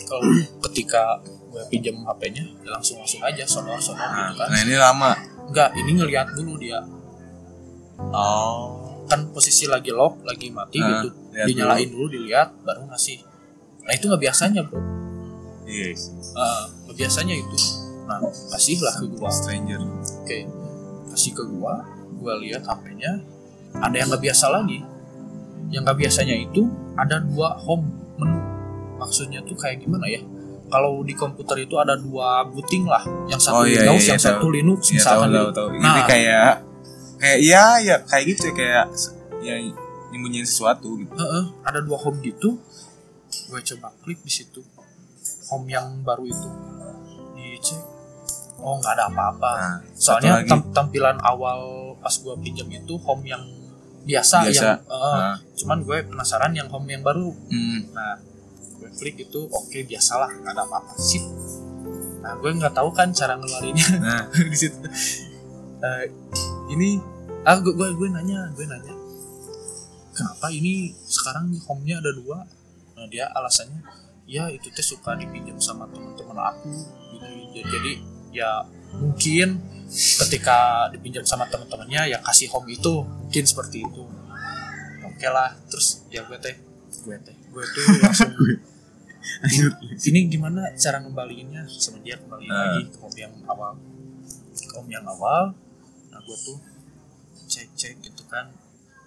C: kalau ketika gue pinjam HP-nya ya langsung langsung aja sonor sonor
B: nah,
C: gitu kan.
B: nah ini lama
C: Enggak, ini ngelihat dulu dia.
B: Oh
C: Kan posisi lagi lock, lagi mati
B: Ah,
C: gitu. Dinyalain dulu. dilihat baru ngasih. Nah, itu nggak biasanya, Bro.
B: yes
C: Uh, nggak biasanya itu. Nah, kasihlah ke gua.
B: stranger
C: Oke. Kasih ke gua, gua lihat HP-nya ada yang nggak biasa lagi. Yang nggak biasanya itu ada dua home menu. Maksudnya tuh kayak gimana ya? Kalau di komputer itu ada dua booting lah, yang satu
B: Oh, iya,
C: Windows,
B: iya,
C: yang
B: iya,
C: satu
B: tahu.
C: Linux,
B: ya tahu
C: misalkan
B: tahu
C: gitu.
B: tahu
C: Nah,
B: ini kayak kayak iya ya kayak gitu ya kayak ya nyembunyiin sesuatu gitu
C: Heeh, ada dua home gitu. Gue coba klik di situ. Home yang baru itu. Dicek. Oh, nggak ada apa-apa.
B: nah
C: Soalnya tam- tampilan awal pas gue pinjam itu home yang biasa,
B: Biasa.
C: yang eh,
B: nah,
C: cuman gue penasaran yang home yang baru.
B: hmm,
C: Nah, gue klik itu oke biasalah nggak ada apa-apa sih. Nah, gue nggak tahu kan cara ngeluarinnya
B: nah
C: di situ. Eh, ini ah gue, gue gue nanya gue nanya. Kenapa ini sekarang home-nya ada dua? Nah, dia alasannya ya itu teh suka dipinjam sama teman-teman aku. Gitu jadi, ya mungkin ketika dipinjam sama teman-temannya ya kasih home itu mungkin seperti itu. Oke lah terus ya gue teh gue teh gue tuh langsung ini, ini gimana cara ngembaliinnya? Sama dia kembali
B: Ah.
C: lagi ke home yang awal. Ke home yang awal. Nah gue tuh cek cek gitu kan.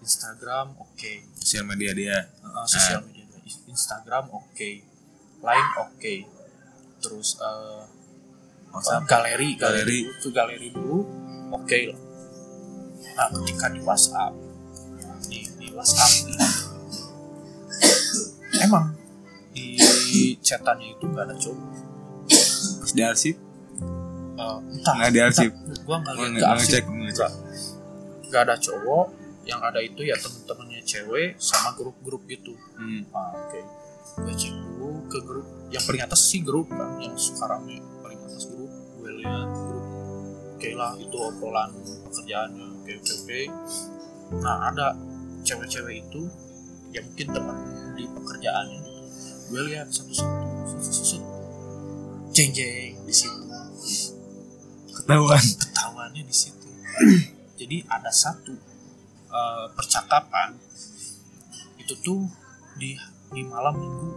C: Instagram oke.
B: Sosial media dia.
C: Uh, sosial media Instagram oke. Line oke. Terus uh,
B: WhatsApp.
C: galeri
B: Galeri.
C: galeri. ke galeri dulu oke lah. Nah ketika di WhatsApp di, di WhatsApp. Emang di chatannya itu nggak ada cowok?
B: Di arsip?
C: Uh, entah.
B: Nggak di arsip.
C: gua nggak
B: ngecek, ngecek.
C: Nggak. Ada cowok yang ada itu ya temen-temennya cewek sama grup-grup gitu
B: hmm.
C: ah, oke. Gue cek dulu ke grup yang paling atas sih grup kan yang sekarang nih paling atas grup gue lihat grup. Oke lah itu obrolan pekerjaannya oke oke oke. Nah ada cewek-cewek itu ya mungkin teman di pekerjaannya gitu. Gue lihat satu-satu satu-satu jeng jeng di situ.
B: Ketahuan.
C: Ketahuannya di situ jadi ada satu eh, percakapan itu tuh di di malam minggu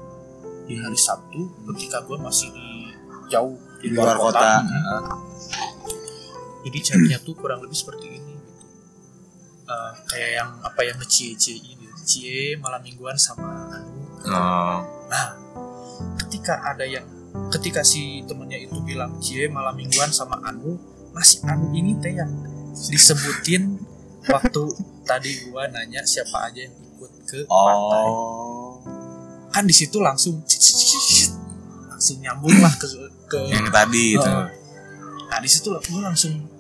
C: di hari Sabtu ketika gue masih di jauh
B: di luar kota
C: Hmm. jadi chatnya tuh kurang lebih seperti ini gitu. Eh, kayak yang apa yang nge-cie cie ini cie malam mingguan sama anu
B: oh
C: Nah, ketika ada yang ketika si temennya itu bilang cie malam mingguan sama Anu, masih Anu ini teh yang disebutin waktu tadi gua nanya siapa aja yang ikut ke pantai.
B: oh.
C: Kan di situ langsung cit, cit, cit, cit, langsung nyambung lah ke ke
B: yang tadi itu.
C: Heeh. Nah, di situ gua langsung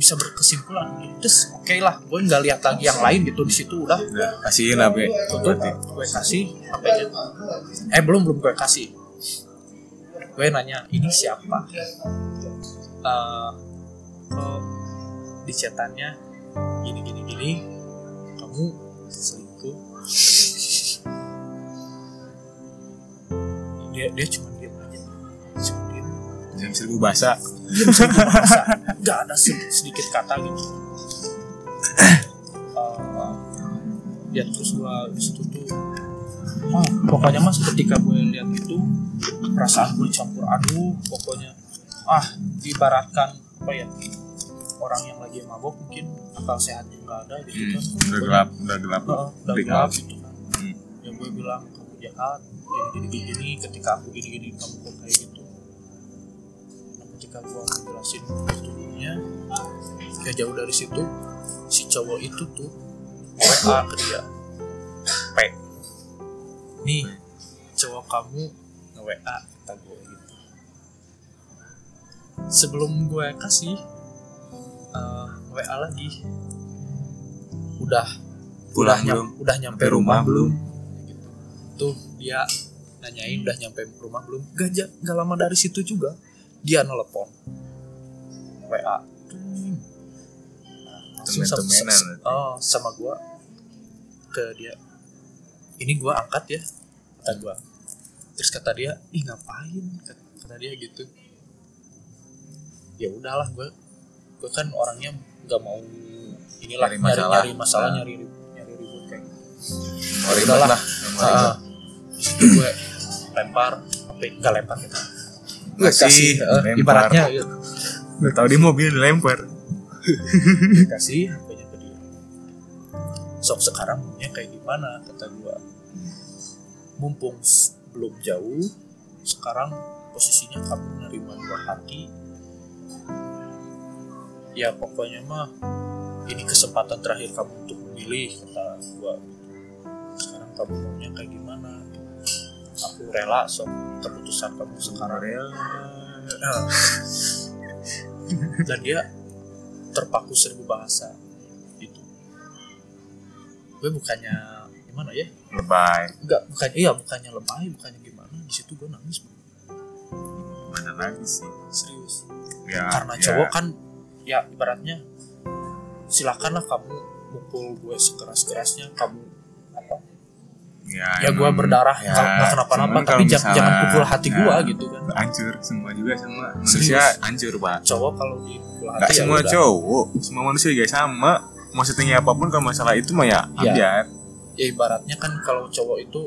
C: bisa berkesimpulan terus oke lah gue nggak lihat lagi yang lain gitu di situ udah.
B: Kasihin apa
C: tutup gue kasih apa ya eh belum belum gue kasih. Gue nanya ini siapa? Kok di chatannya gini gini gini. Kamu selingkuh. Dia dia cuma diam aja. Cuma diam
B: Jam seribu bahasa.
C: diam nggak ada se- sedikit kata gitu. Eh, ya terus gua di situ tuh oh, pokoknya mas ketika gue lihat itu perasaan gue campur aduk pokoknya. Ah diibaratkan apa ya orang yang lagi mabok mungkin akal sehatnya nggak ada gitu
B: Hmm,
C: kan
B: udah gelap, udah gelap.
C: Heeh, udah
B: Gelap.
C: gitu kan
B: Hmm.
C: yang gue bilang kamu jahat gini gini gini, gini ketika aku gini gini kamu kok kayak gitu nah, ketika gue ngejelasin dulunya gak jauh dari situ si cowok itu tuh WA ke dia P nih cowok kamu nge WA kata gue gitu sebelum gue kasih eh, WA lagi. Udah
B: Pulang
C: udah, nyam- udah nyampe rumah,
B: rumah
C: belum? Gitu. tuh dia nanyain udah nyampe rumah belum? Gak, gak lama dari situ juga dia nelpon WA langsung sama,
B: Temen-temenan
C: sa-
B: berarti.
C: oh, sama gua ke dia. Ini gua angkat ya kata gua. Terus kata dia ih ngapain? Kata, kata dia gitu. Ya udahlah gua gua kan orangnya nggak mau inilah
B: Nyari
C: nyari
B: masalah.
C: nyari masalah
B: Nah.
C: nyari nyari ribut kayak gitu.
B: Ribet
C: Udahlah.
B: lah. nggak.
C: Ah, situ gue lempar apa ya? nggak lempar gitu gue
B: Kasih, lempar.
C: ibaratnya gitu.
B: Udah tahu di mobil dilempar.
C: kasih HP-nya ke dia sok sekarang maunya kayak gimana kata gue mumpung belum jauh sekarang posisinya kamu menerima dua hati ya pokoknya mah ini kesempatan terakhir kamu untuk memilih kata gue sekarang kamu maunya kayak gimana aku rela sok keputusan kamu sekarang ya dan dia terpaku seribu bahasa gitu gue bukannya gimana ya
B: Lebay.
C: enggak bukannya iya bukannya lebay bukannya gimana di situ gue nangis.
B: Mana lagi sih?
C: serius
B: Ya,
C: karena
B: ya.
C: cowok kan ya ibaratnya silakanlah kamu mukul gue sekeras kerasnya kamu apa
B: Ya,
C: ya gue berdarah
B: ya,
C: nggak nggak kenapa-napa tapi jangan, jangan pukul hati
B: ya,
C: gue gitu kan
B: Hancur semua juga sama manusia hancur pak.
C: cowok kalau dipukul hati
B: Gak
C: ya
B: semua
C: udah.
B: cowok, semua manusia juga sama. Mau setinggi apa pun kalau masalah itu mah ya ambiar.
C: ya ibaratnya kan kalau cowok itu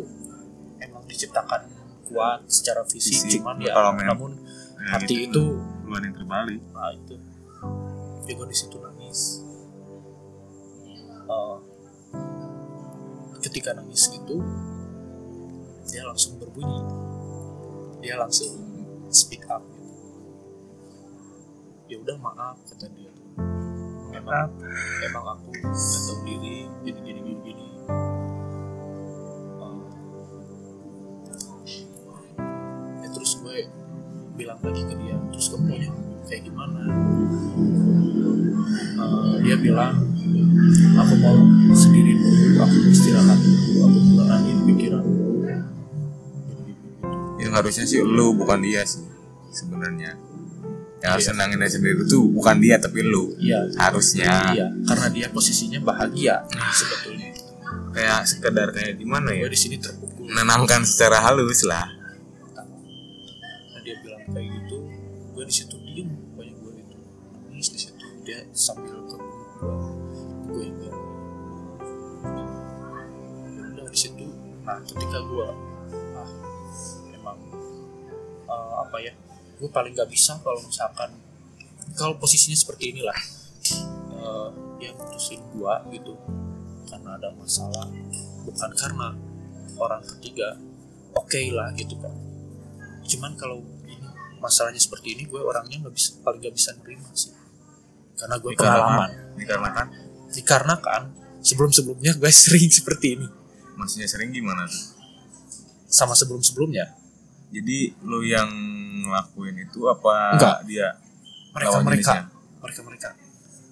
C: emang diciptakan kuat secara fisik,
B: Fisik,
C: cuman ya namun
B: Nah,
C: hati
B: gitu.
C: itu
B: luar yang terbalik.
C: nah itu gue di situ nangis. Eh, ketika nangis itu dia langsung berbunyi. Dia langsung speak up gitu. ya udah maaf kata dia. Memang memang aku nggak tahu diri gini gini gini gini. Eh, ya terus gue bilang lagi ke dia terus kamu maunya kayak gimana Eh, dia bilang aku mau sendiri dulu aku istirahat dulu aku menenangin pikiran dulu
B: Yang harusnya sih lu bukan dia sih sebenarnya. Yang harus
C: Iya.
B: senangin dia sendiri itu bukan dia tapi lu.
C: iya
B: Harusnya
C: iya karena dia posisinya bahagia sebetulnya
B: kayak sekedar kayak gimana ya?
C: di sini terpukul
B: Menenangkan secara halus lah.
C: nah dia bilang kayak gitu gue di situ diem pokoknya gue itu nangis di situ. Dia sambil ke gue gue ya udah di situ nah ketika gue ah emang eh, apa ya gue paling gak bisa kalau misalkan kalau posisinya seperti inilah eh, dia putusin gue gitu karena ada masalah bukan karena orang ketiga oke lah gitu kan cuman kalau ini masalahnya seperti ini gue orangnya nggak bisa paling nggak bisa nerima sih karena gue pengalaman
B: Dikarenakan
C: dikarenakan sebelum sebelumnya gue sering seperti ini
B: maksudnya sering gimana tuh?
C: sama sebelum sebelumnya
B: Jadi lu yang ngelakuin itu apa
C: Enggak.
B: dia?
C: mereka mereka
B: jenisnya?
C: mereka mereka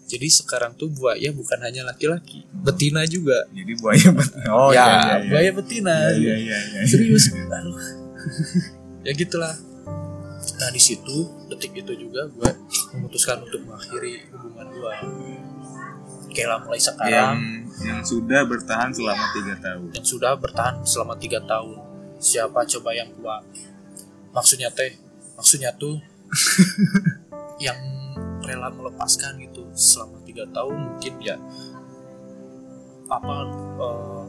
C: jadi sekarang tuh buaya bukan hanya laki-laki betina juga
B: Jadi buaya betina. Oh
C: ya
B: iya iya. iya.
C: buaya betina
B: Iya iya iya.
C: serius Aduh. ya gitulah nah di situ detik itu juga gue memutuskan untuk mengakhiri hubungan gue kayak lah mulai
B: Yang
C: sekarang.
B: Yang sudah bertahan selama tiga tahun.
C: yang sudah bertahan selama tiga tahun. Siapa coba yang kuat maksudnya teh? Maksudnya tuh yang rela melepaskan gitu selama tiga tahun mungkin ya. Apa eh,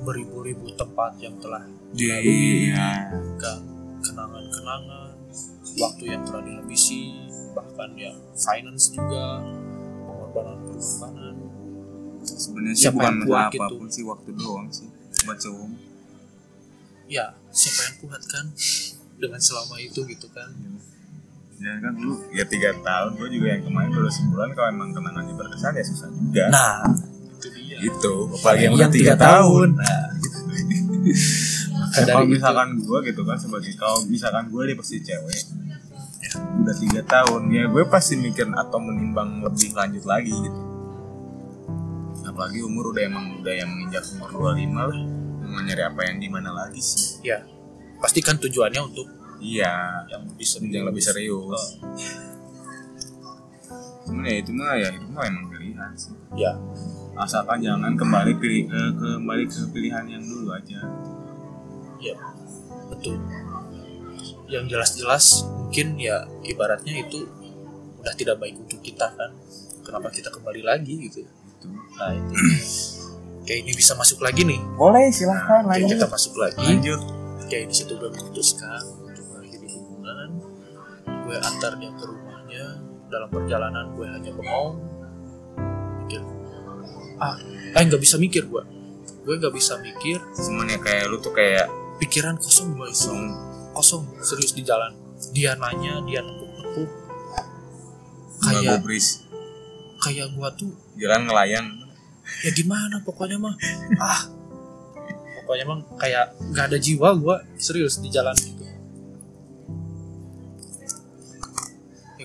C: beribu-ribu tempat yang telah
B: Iya.
C: kan kenangan-kenangan waktu yang telah dihabisi bahkan ya finance juga pengorbanan-pengorbanan
B: Sebenarnya sih
C: Siapa
B: bukan
C: yang kuat
B: masalah
C: gitu?
B: sih waktu doang sih. Buat cowok.
C: ya siapa yang kuat kan dengan selama itu gitu kan
B: Ya kan lu ya tiga tahun gue juga yang kemarin baru sebulan kalau emang kenangannya berkesan ya susah juga.
C: nah itu dia
B: itu apalagi yang
C: Yang
B: udah tiga
C: tiga
B: tahun.
C: tahun.
B: Nah, gitu. Ya, kalau misalkan gue gitu kan sebagai kalau misalkan gue dia pasti cewek udah tiga tahun ya gue pasti mikir atau menimbang lebih lanjut lagi gitu. Apalagi umur udah emang udah yang menginjak umur 25 lah mau nyari apa yang di mana lagi sih?
C: Ya pastikan tujuannya untuk
B: iya.
C: yang lebih serius
B: yang lebih serius.
C: Oh,
B: cuman ya itu mah ya itu mah emang pilihan sih.
C: Ya
B: asalkan jangan kembali pilih ke kembali ke pilihan yang dulu aja
C: ya betul. Yang jelas-jelas mungkin ya ibaratnya itu udah tidak baik untuk kita kan. Kenapa kita kembali lagi gitu?
B: Itu
C: nah itu. Kayak ini bisa masuk lagi nih.
B: Boleh silahkan
C: kayak kita masuk lagi.
B: Lanjut.
C: Kayak di situ gue memutuskan. Untuk mengakhiri hubungan. Gue antar dia ke rumahnya. Dalam perjalanan gue hanya bengong. Mikir. Ah eh nggak bisa mikir gue gue nggak bisa mikir.
B: Cuman ya kayak lu tuh kayak
C: pikiran kosong gue kosong. Serius di jalan. Dia nanya dia nepuk-nepuk. Kayak
B: gubris
C: kayak gua tuh
B: jalan ngelayang.
C: Ya gimana? Pokoknya mah ah. Pokoknya mah kayak nggak ada jiwa gua serius di jalan itu ya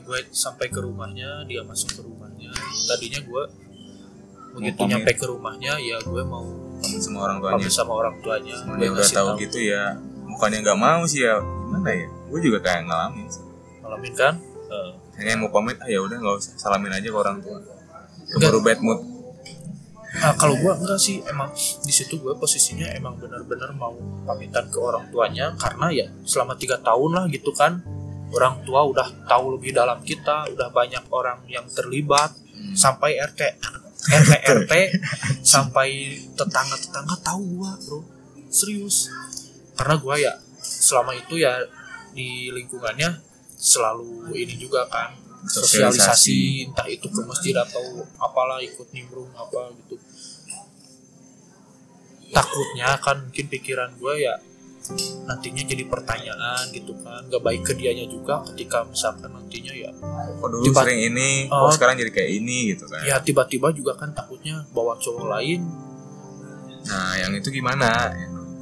C: gue sampai ke rumahnya dia masuk ke rumahnya. Tadinya gua begitu
B: pamit.
C: nyampe ke rumahnya ya gue mau
B: pamit sama orang tuanya.
C: Pamit sama orang tuanya. Gue
B: udah tahu
C: tahu.
B: gitu ya. Bukannya nggak mau sih ya. Gimana ya? Gue juga kayak ngalamin sih.
C: Ngalamin kan? Eh,
B: kayaknya mau pamit ah ya udah nggak usah. Salamin aja ke orang tua. Keburu bad mood.
C: Nah, kalau gua enggak sih. Emang di situ gua posisinya emang benar-benar mau pamitan ke orang tuanya karena ya selama tiga tahun lah gitu kan. Orang tua udah tahu lebih dalam kita udah banyak orang yang terlibat. Sampai RT RT RT sampai tetangga tetangga tahu gua bro. Serius. Karena gua ya selama itu ya di lingkungannya selalu ini juga kan
B: Sosialisasi.
C: sosialisasi. entah itu ke masjid atau apalah ikut nimbrung apa gitu. Takutnya kan mungkin pikiran gue ya nantinya jadi pertanyaan gitu kan. Gak baik ke dianya juga ketika misalkan nantinya ya.
B: Kok dulu
C: Tiba-
B: sering ini
C: Oh.
B: kok sekarang jadi kayak ini gitu kan.
C: Ya tiba-tiba juga kan takutnya bawa cowok lain.
B: Nah yang itu gimana?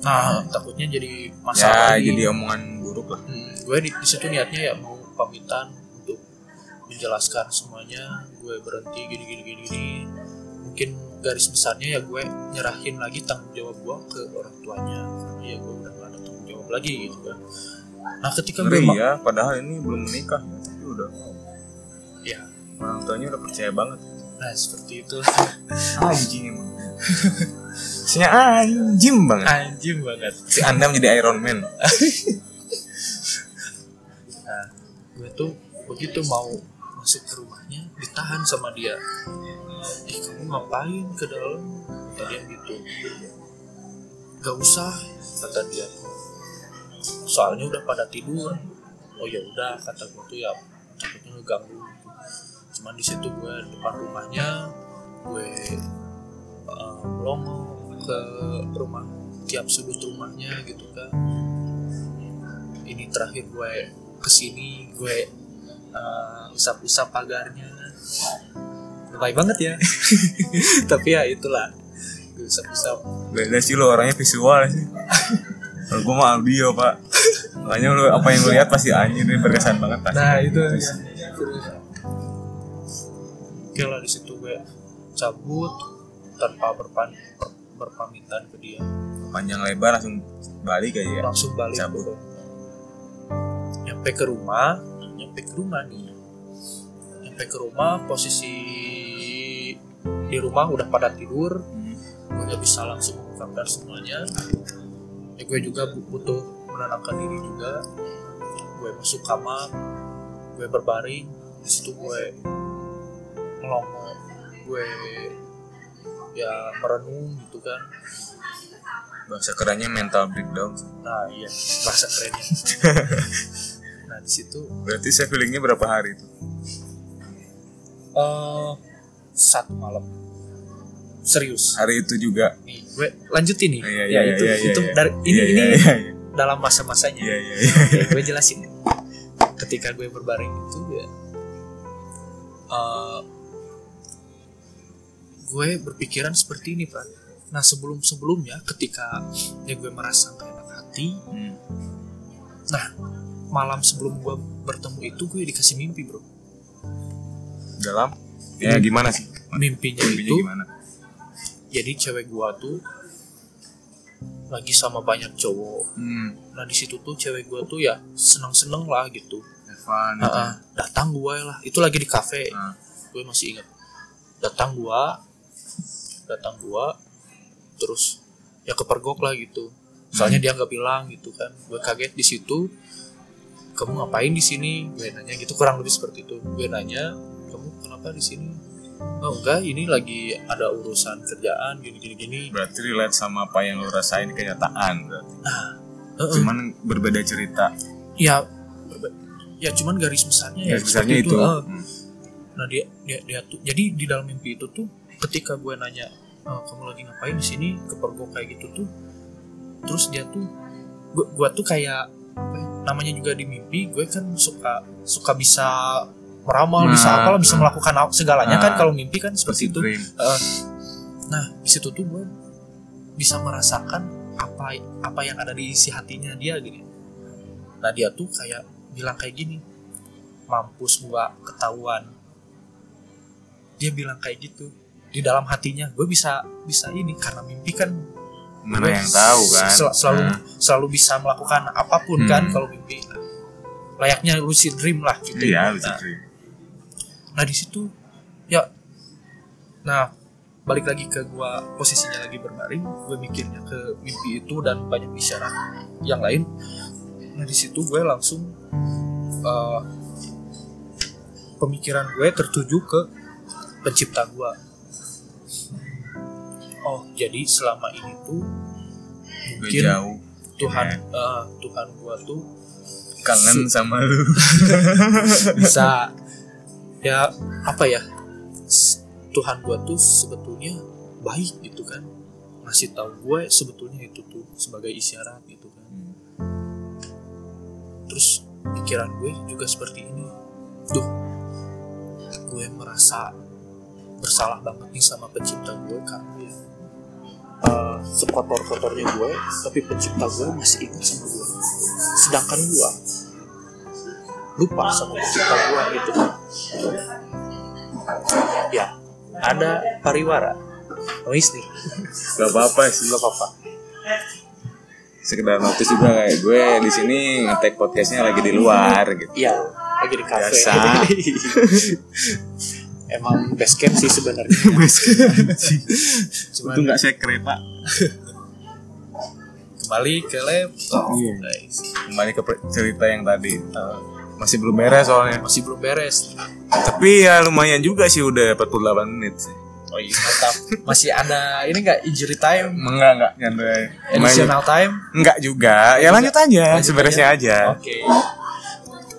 C: Nah takutnya jadi
B: ya
C: masalah lagi.
B: jadi omongan buruk lah.
C: Hmm, gue di, di situ niatnya ya mau pamitan untuk menjelaskan semuanya. Gue berhenti gini gini gini gini. Mungkin garis besarnya ya gue nyerahin lagi tanggung jawab gue ke orang tuanya. Karena ya gue udah lagi gitu kan. Nah ketika gue
B: ngeri
C: ma-
B: ya padahal ini belum menikah ya. Tapi udah
C: ya
B: orang tuanya udah percaya banget.
C: Nah seperti itu.
B: Anjing emang. Maksudnya anjing banget.
C: Anjing banget.
B: Si anda menjadi Iron Man.
C: Nah gue tuh begitu mau masuk ke rumahnya ditahan sama dia. Eh kamu ngapain ke dalam? Kata dia gitu. Gak usah kata dia soalnya udah pada tidur. Oh ya udah kata gue tuh ya takutnya ngeganggu. Cuman di situ gue depan rumahnya gue uh, melongo ke rumah tiap sudut rumahnya gitu kan. Ini terakhir gue ke sini gue uh, usap-usap pagarnya. Lebay banget ya. Tapi ya itulah gue usap-usap.
B: Beda sih lo orangnya visual sih kalau gue mah audio pak makanya lo apa yang lo lihat pasti anjir ini berkesan banget pasti
C: nah itu
B: Gitu sih.
C: oke lah di situ gue cabut tanpa berpan ber- berpamitan ke dia
B: panjang lebar langsung balik aja ya
C: langsung balik
B: Cabut.
C: pokoknya. nyampe ke rumah nyampe ke rumah nih nyampe ke rumah posisi di rumah udah pada tidur
B: Hmm.
C: gue nggak bisa langsung mengungkapkan semuanya ya gue juga bu- butuh menenangkan diri juga. Gue masuk kamar gue berbaring di situ gue melongo gue ya merenung gitu kan.
B: Bahasa kerennya mental breakdown.
C: Nah iya bahasa kerennya. Nah di situ
B: berarti saya feelingnya berapa hari itu?
C: Eh satu malam serius.
B: Hari itu juga.
C: Nih gue lanjutin nih.
B: Iya,
C: ya
B: iya,
C: itu
B: iya, iya,
C: itu
B: iya.
C: dari ini
B: Iya,
C: ini
B: iya.
C: dalam masa-masanya. Oke, gue jelasin ketika gue berbaring itu ya eh, gue berpikiran seperti ini pak. Nah sebelum sebelumnya ketika ya gue merasa gak enak hati
B: Hmm.
C: malam sebelum gue bertemu itu gue dikasih mimpi bro.
B: Dalam? Ya gimana sih?
C: Mimpinya
B: Mimpinya
C: itu
B: gimana
C: jadi cewek gue tuh lagi sama banyak cowok.
B: Hmm.
C: nah di situ tuh cewek gue tuh ya seneng-seneng lah gitu.
B: Evan
C: Ah, ah. datang gue lah. Itu lagi di kafe.
B: Ah.
C: gue masih ingat. Datang gua datang gua terus ya kepergok lah gitu. Soalnya dia nggak bilang gitu kan. Gue kaget di situ. Kamu ngapain di sini? Gue nanya gitu. Kurang lebih seperti itu. Gue nanya kamu kenapa di sini oh enggak ini lagi ada urusan kerjaan gini gini gini
B: berarti relate sama apa yang lo rasain kenyataan berarti
C: Heeh.
B: cuman berbeda cerita
C: ya ya cuman garis besarnya ya
B: ya besarnya
C: seperti
B: itu
C: Ah.
B: Hmm.
C: nah dia dia dia tuh jadi di dalam mimpi itu tuh ketika gue nanya "Eh, kamu lagi ngapain di sini kepergok kayak gitu tuh terus dia tuh gue gua tuh kayak ya, namanya juga di mimpi gue kan suka suka bisa meramal bisa
B: Nah,
C: apalah bisa
B: nah.
C: melakukan segalanya kan
B: Nah.
C: kalau mimpi kan seperti itu.
B: dream
C: Eh, nah di situ tuh gue bisa merasakan apa apa yang ada di isi hatinya dia gini. Nah dia tuh kayak bilang kayak gini mampus gua ketahuan. Dia bilang kayak gitu di dalam hatinya. Gue bisa bisa ini karena mimpi kan.
B: Mana yang tahu kan?
C: sel- selalu
B: Nah.
C: selalu bisa melakukan apa pun kan
B: Hmm.
C: kalau mimpi. Layaknya lucid dream lah gitu.
B: Iya
C: Nah,
B: lucid dream
C: nah di situ ya. Nah balik lagi ke gua posisinya lagi berbaring gue mikirnya ke mimpi itu dan banyak isyarat yang lain. Nah di situ gue langsung eh, pemikiran gue tertuju ke pencipta gua. Oh jadi selama ini tuh
B: gue
C: mungkin
B: jauh
C: Tuhan
B: Ya.
C: eh, Tuhan gua tuh
B: kangen sama lu.
C: Bisa ya apa ya? Tuhan gua tuh sebetulnya baik gitu kan. Ngasih tahu gue sebetulnya itu tuh sebagai isyarat gitu kan. Terus pikiran gue juga seperti ini. Duh gue merasa bersalah banget nih sama pencipta gue karena ya eh, sekotor-kotornya gue tapi pencipta gue masih ingat sama gue sedangkan gue lupa sama pencipta gue gitu ya ada pariwara noise nih
B: gak apa-apa sih.
C: Gak apa-apa.
B: Sekedar notice juga kayak gue di sini ngetek podcastnya lagi di luar gitu.
C: Iya lagi di kafe.
B: Biasa.
C: emang base camp sih sebenarnya.
B: Itu nggak saya kereta
C: kembali ke laptop
B: Iya.
C: guys
B: kembali ke cerita yang tadi. Eh, masih belum beres soalnya.
C: Masih belum beres.
B: Tapi ya lumayan juga sih udah 48 menit sih.
C: Oh iya mantap. Masih ada ini enggak injury time?
B: Enggak enggak nyantai
C: additional time?
B: Enggak juga. Ya lanjut aja
C: Lanjut
B: seberesnya aja.
C: oke.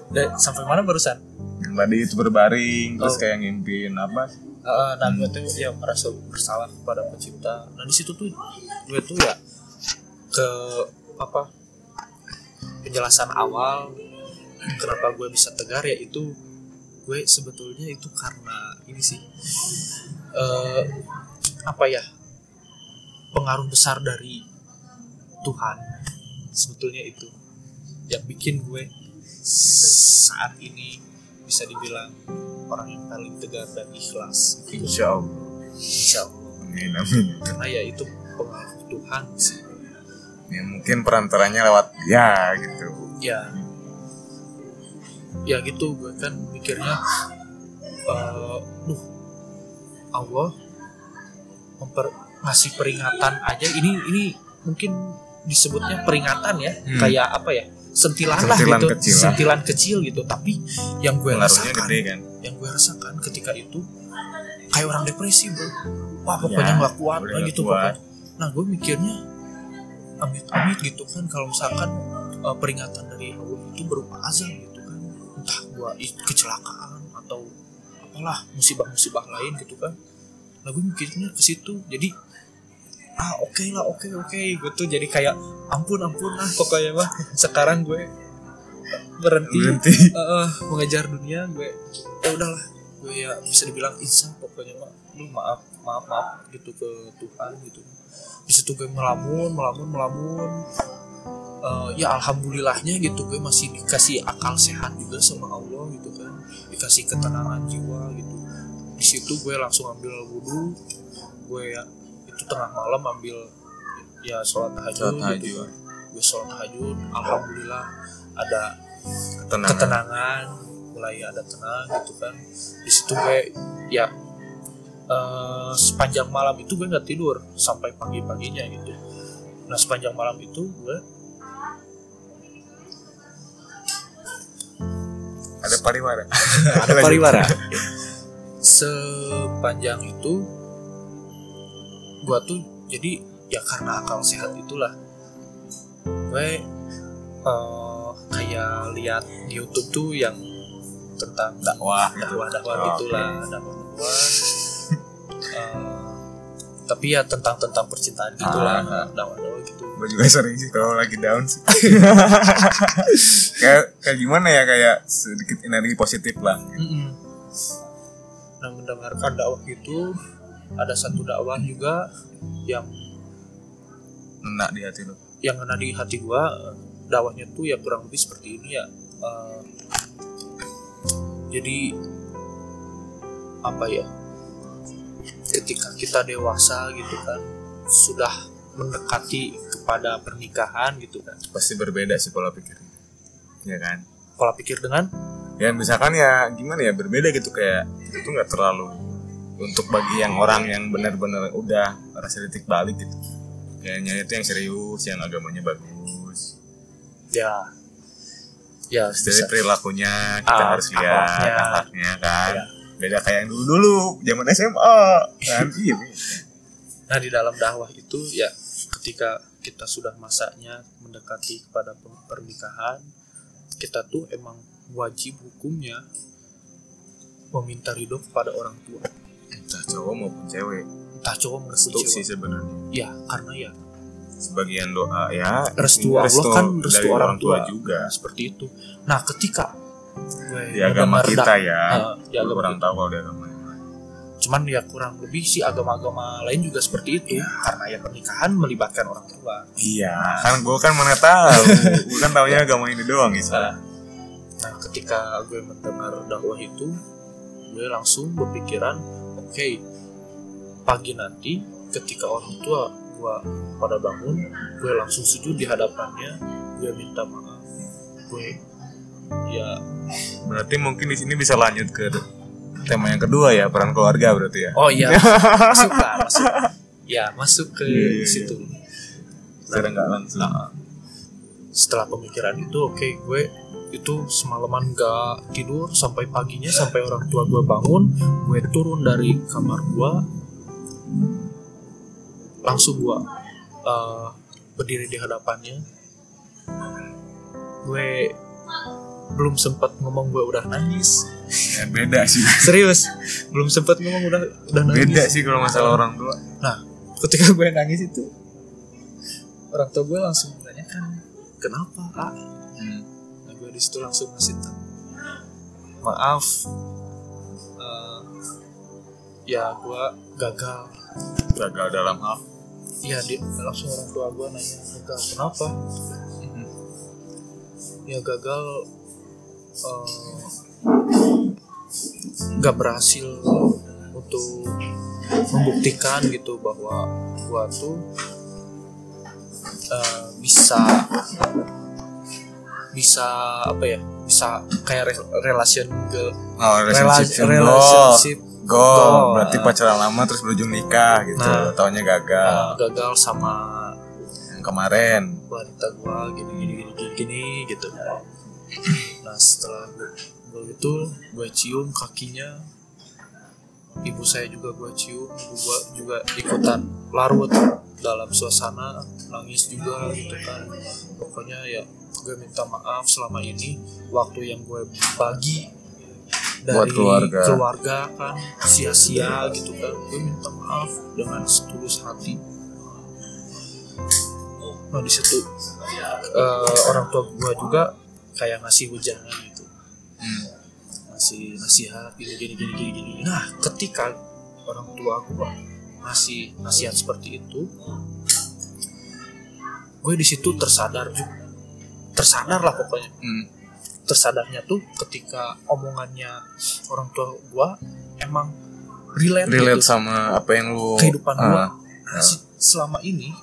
C: Dan sampai mana barusan?
B: Yang tadi itu berbaring terus
C: Oh.
B: kayak ngimpin apa?
C: Eh, nah gue tuh ya merasa bersalah kepada pencipta. Nah di situ tuh gue tuh ya ke apa? Penjelasan awal kenapa gue bisa tegar ya itu gue sebetulnya itu karena ini sih eh apa ya pengaruh besar dari Tuhan sebetulnya itu yang bikin gue saat ini bisa dibilang orang yang paling tegar dan ikhlas gitu.
B: Insya Allah.
C: Insya Allah.
B: Amin amin.
C: karena ya itu pengaruh Tuhan sih
B: Ya mungkin perantaranya lewat ya gitu.
C: ya ya gitu gue kan mikirnya eh duh Allah memper ngasih peringatan aja ini ini mungkin disebutnya peringatan ya
B: Hmm.
C: kayak apa ya sentilan, lah
B: Sentilan
C: gitu
B: kecil lah.
C: sentilan kecil gitu tapi yang gue
B: Pengaruhnya
C: rasakan
B: gede kan.
C: yang gue rasakan ketika itu kayak orang depresi bro wah pokoknya
B: Ya,
C: nggak kuat
B: udah
C: lah gitu
B: kuat.
C: pokoknya nah gue mikirnya amit-amit gitu kan kalau misalkan uh, peringatan dari Allah itu berupa azab entah gue kecelakaan atau apalah musibah-musibah lain gitu kan. Nah gue mikirnya ke situ. Jadi ah oke lah oke oke. Gitu jadi kayak ampun ampun lah pokoknya mah sekarang gue berhenti,
B: Berhenti.
C: eh, mengejar dunia gue ya udahlah gue ya bisa dibilang insaf pokoknya mah lu maaf maaf maaf gitu ke Tuhan gitu. Di situ gue melamun melamun melamun Eh, ya alhamdulillahnya gitu gue masih dikasih akal sehat juga sama Allah gitu kan. Dikasih ketenangan jiwa gitu. Di situ gue langsung ambil wudhu gue ya itu tengah malam ambil ya sholat tahajud, gitu kan. gue sholat tahajud alhamdulillah ada
B: Tenang.
C: ketenangan mulai ada tenang gitu kan. Di situ gue ya eh, sepanjang malam itu gue nggak tidur sampai pagi paginya gitu. Nah sepanjang malam itu gue
B: Ada pariwara.
C: ada pariwara. Sepanjang itu gue tuh jadi ya karena akal sehat itulah. Gue eh, kayak lihat di YouTube tuh yang tentang
B: Dakwah
C: dakwah dakwah
B: Oh,
C: gitulah dakwah dakwah Eh, tapi ya tentang tentang percintaan gitulah
B: Ah.
C: dakwah dakwah gitu
B: Gue juga sering sih kalau lagi down sih. kayak kayak gimana ya kayak sedikit energi positif lah.
C: Mm-mm. Nah mendengarkan dakwah itu ada satu dakwah juga yang
B: Enak di hati lu.
C: yang kena di hati gua dakwahnya tuh ya kurang lebih seperti ini ya Eh, jadi apa ya ketika kita dewasa gitu kan sudah mendekati kepada pernikahan gitu kan
B: Pasti berbeda sih pola pikirnya. Ya kan?
C: pola pikir dengan
B: Ya misalkan ya gimana ya berbeda gitu kayak itu tuh nggak terlalu untuk bagi yang orang yang benar-benar udah rasa titik balik gitu. Kayaknya itu yang serius, yang agamanya bagus.
C: ya ya
B: dari perilakunya kita
C: Ah,
B: harus lihat
C: akhlaknya
B: kan.
C: Ya.
B: Beda kayak yang dulu-dulu zaman SMA kan. iya.
C: Nah di dalam dakwah itu ya ketika kita sudah masanya mendekati kepada pe- pernikahan, kita tuh emang wajib hukumnya meminta ridho kepada orang tua,
B: Entah cowok maupun cewek.
C: entah cowok maupun
B: Restu sih
C: cewek.
B: sebenarnya.
C: Ya karena ya
B: Sebagian doa ya
C: restu Allah kan restu
B: dari
C: orang tua,
B: juga.
C: Nah, seperti itu. Nah ketika
B: Di agama kita ya.
C: eh, di agama
B: orang
C: kita.
B: tahu kalau di agama yang lain.
C: cuman ya kurang lebih sih agama-agama lain juga seperti itu karena ya pernikahan melibatkan orang tua.
B: Iya, kan gue kan mana tahu. gue kan taunya agama ini doang gitu.
C: Nah, nah, ketika gue mendengar dakwah itu, gue langsung berpikiran, oke, pagi nanti ketika orang tua gue pada bangun, gue langsung sujud di hadapannya, gue minta maaf, gue ya,
B: Berarti mungkin di sini bisa lanjut ke tema yang kedua ya peran keluarga berarti ya.
C: oh iya, masuk lah, masuk, ya masuk ke
B: Iya, iya, iya.
C: situ.
B: Secara nggak langsung.
C: Nah, setelah pemikiran itu oke gue itu semalaman gak tidur sampai paginya sampai orang tua gue bangun gue turun dari kamar gue langsung gue uh, berdiri di hadapannya gue belum sempat ngomong gue udah nangis.
B: Ya, beda sih.
C: serius belum sempat ngomong udah udah nangis.
B: Beda sih kalau masalah orang tua.
C: ketika gue nangis itu orang tua gue langsung menanyakan kenapa ah nah gue di situ langsung ngasih tahu maaf. Eh, ya gue gagal.
B: Gagal dalam hal.
C: Iya dia langsung orang tua gue nanya gagal kenapa? Ya gagal eh, nggak berhasil untuk membuktikan gitu bahwa gua tuh eh, bisa bisa apa ya bisa kayak re- relation ke
B: Oh,
C: rela-
B: relationship
C: relationship
B: Go,
C: Go.
B: berarti pacaran lama terus berujung nikah gitu.
C: Nah.
B: Taunya gagal.
C: eh, gagal sama
B: Yang kemarin.
C: wanita gua gini gini gini gini, gini gitu nah setelah gua itu gue cium kakinya. Ibu saya juga gue cium ibu gua juga ikutan larut dalam suasana nangis juga gitu kan. Pokoknya ya gue minta maaf selama ini waktu yang gue bagi dari
B: Buat keluarga.
C: keluarga kan sia-sia gitu kan. Gue minta maaf dengan setulus hati. Nah di situ eh, orang tua gue juga kayak ngasih hujangan gitu. Ngasih nasihat gini gini gini gini gini. Nah ketika orang tua gue ngasih nasihat seperti itu gue di situ tersadar juga tersadar lah pokoknya.
B: Hmm.
C: tersadarnya tuh ketika omongannya orang tua gue emang relate,
B: Relate
C: gitu.
B: sama apa yang lu
C: kehidupan
B: Ah.
C: gue si- selama ini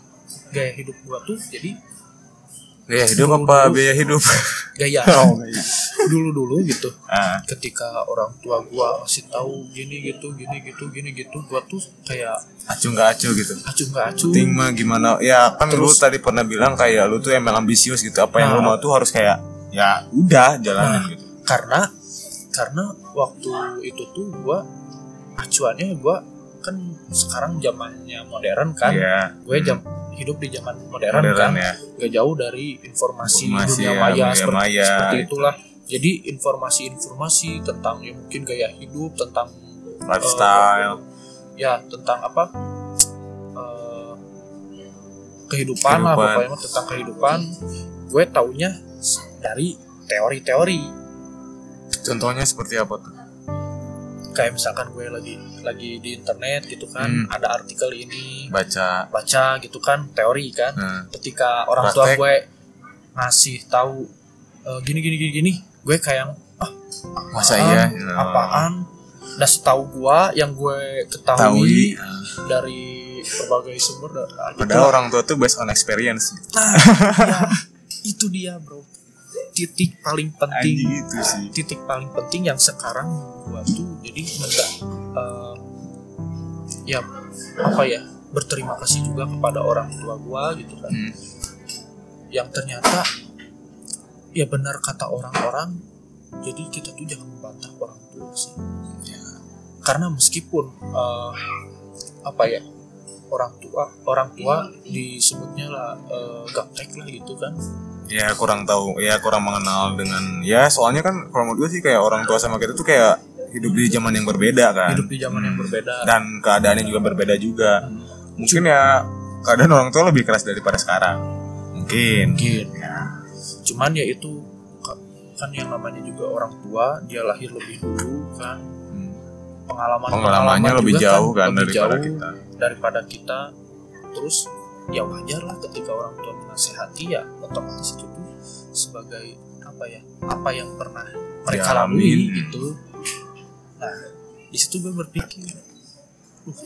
C: gaya hidup gue tuh jadi
B: Gaya hidup
C: Dulu-
B: apa
C: dulu.
B: biaya hidup?
C: gaya
B: oh, iya.
C: dulu dulu gitu
B: Ah,
C: ketika orang tua gua kasih tahu gini gitu gini gitu gini gitu gua tuh kayak
B: acuh nggak acuh gitu.
C: acuh nggak acuh
B: Ting mah gimana? Ya kan lu
C: Terus-
B: tadi pernah bilang kayak lu tuh emang ambisius gitu. Apa yang lu
C: Nah.
B: mau tuh harus kayak ya udah jalanin
C: Nah.
B: gitu.
C: karena karena waktu itu tuh gua acuannya gua kan sekarang zamannya modern kan
B: Iya.
C: gue jam hidup di zaman modern,
B: Modern
C: kan
B: ya.
C: gak jauh dari informasi,
B: Informasi
C: dunia
B: ya,
C: maya seperti,
B: maya.
C: seperti itulah jadi informasi-informasi tentang ya mungkin gaya hidup tentang
B: Lifestyle.
C: ya tentang apa eh, kehidupan, lah
B: Kehidupan.
C: pokoknya mah tentang kehidupan gue taunya dari teori-teori
B: Contohnya seperti apa tuh?
C: Kayak misalkan gue lagi lagi di internet gitu kan
B: Hmm.
C: ada artikel ini
B: Baca.
C: baca gitu kan teori kan
B: Nah,
C: ketika orang tua
B: Praktek.
C: gue ngasih tahu eh, gini gini gini gini gue kayak ah
B: masa
C: apaan?
B: iya?
C: apaan dan setahu gue yang gue
B: Tahu.
C: ketahui
B: Ah.
C: dari berbagai sumber gitu
B: Padahal orang tua tuh based on experience.
C: Nah, ya, itu dia bro. Titik paling penting,
B: Anjing itu sih.
C: titik paling penting yang sekarang gua tuh jadi enggak eh, ya apa ya berterima kasih juga kepada orang tua gua gitu kan.
B: Hmm.
C: Yang ternyata ya benar kata orang-orang. Jadi kita tuh jangan membantah orang tua sih.
B: Ya.
C: Karena meskipun eh, apa ya orang tua orang tua disebutnya lah eh, gaptek lah gitu kan
B: Ya kurang tahu, ya kurang mengenal dengan ya soalnya kan kalau menurut gue sih kayak orang tua sama kita tuh kayak hidup di zaman yang berbeda kan.
C: hidup di zaman yang berbeda
B: Dan keadaannya juga berbeda juga.
C: Hmm.
B: Mungkin ya keadaan orang tua lebih keras daripada sekarang. Mungkin.
C: mungkin cuman ya itu ka- kan yang namanya juga orang tua dia lahir lebih dulu kan
B: Hmm.
C: pengalaman
B: Pengalamannya lebih
C: juga
B: jauh kan,
C: lebih
B: daripada
C: jauh
B: kita.
C: daripada kita terus ya wajar lah ketika orang tua menasehati ya otomatis itu tuh sebagai apa ya apa yang pernah mereka
B: Dialamin.
C: lalui gitu. Nah di situ gue berpikir uh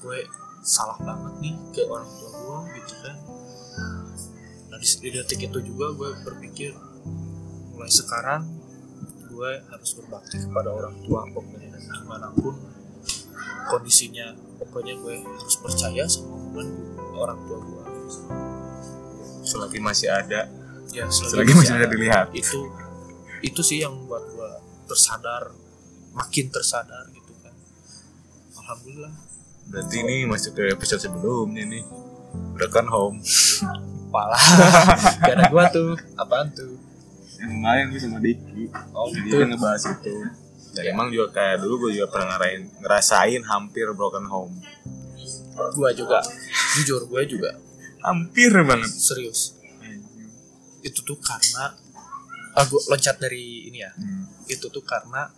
C: gue salah banget nih ke orang tua gue gitu kan. Nah di, di detik itu juga gue berpikir mulai sekarang gue harus berbakti kepada orang tua pokoknya dan gimana pun kondisinya pokoknya gue harus percaya sama omongan orang tua gue
B: Selagi masih ada,
C: ya
B: selagi masih ada dilihat.
C: itu itu sih yang buat gue tersadar makin tersadar gitu kan alhamdulillah
B: Berarti ini masuk ke episode sebelumnya nih. Broken home.
C: Palah Gak ada gua tuh Apaan tuh
B: Yang kemarin gue sama Diki.
C: Oh
B: Dia
C: gitu
B: kan ngebahas itu. Dan emang juga kayak dulu gue juga pernah ngerasain, ngerasain hampir broken home.
C: Gua juga Jujur gue juga
B: Hampir banget.
C: Serius Itu tuh karena ah, loncat dari ini ya
B: Hmm.
C: Itu tuh karena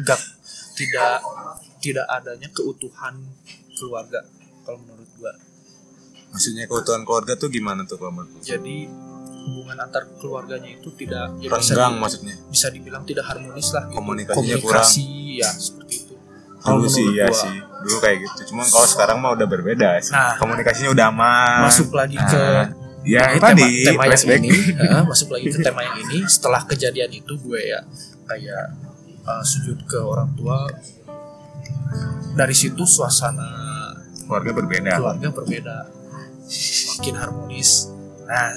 C: Gak Tidak Tidak adanya keutuhan Keluarga Kalau menurut gua
B: Maksudnya keutuhan keluarga tuh gimana tuh kalau menurut?
C: Jadi Hubungan antar keluarganya itu tidak ya bisa
B: Renggang
C: di-
B: maksudnya.
C: bisa dibilang tidak harmonis lah gitu.
B: Komunikasinya
C: komunikasi ya seperti Kalau
B: dulu sih
C: menurut
B: iya
C: gua.
B: sih dulu kayak gitu. Cuman kalau sekarang mah udah berbeda. Sih
C: Nah.
B: komunikasinya udah aman.
C: Masuk lagi
B: Nah,
C: ke
B: ya
C: ini
B: tadi
C: tema, tema yang
B: flashback.
C: ini Heeh, masuk lagi ke tema yang ini. Setelah kejadian itu gue ya kayak uh, sujud ke orang tua. Dari situ suasana
B: keluarga berbeda.
C: keluarga berbeda. Makin harmonis. Nah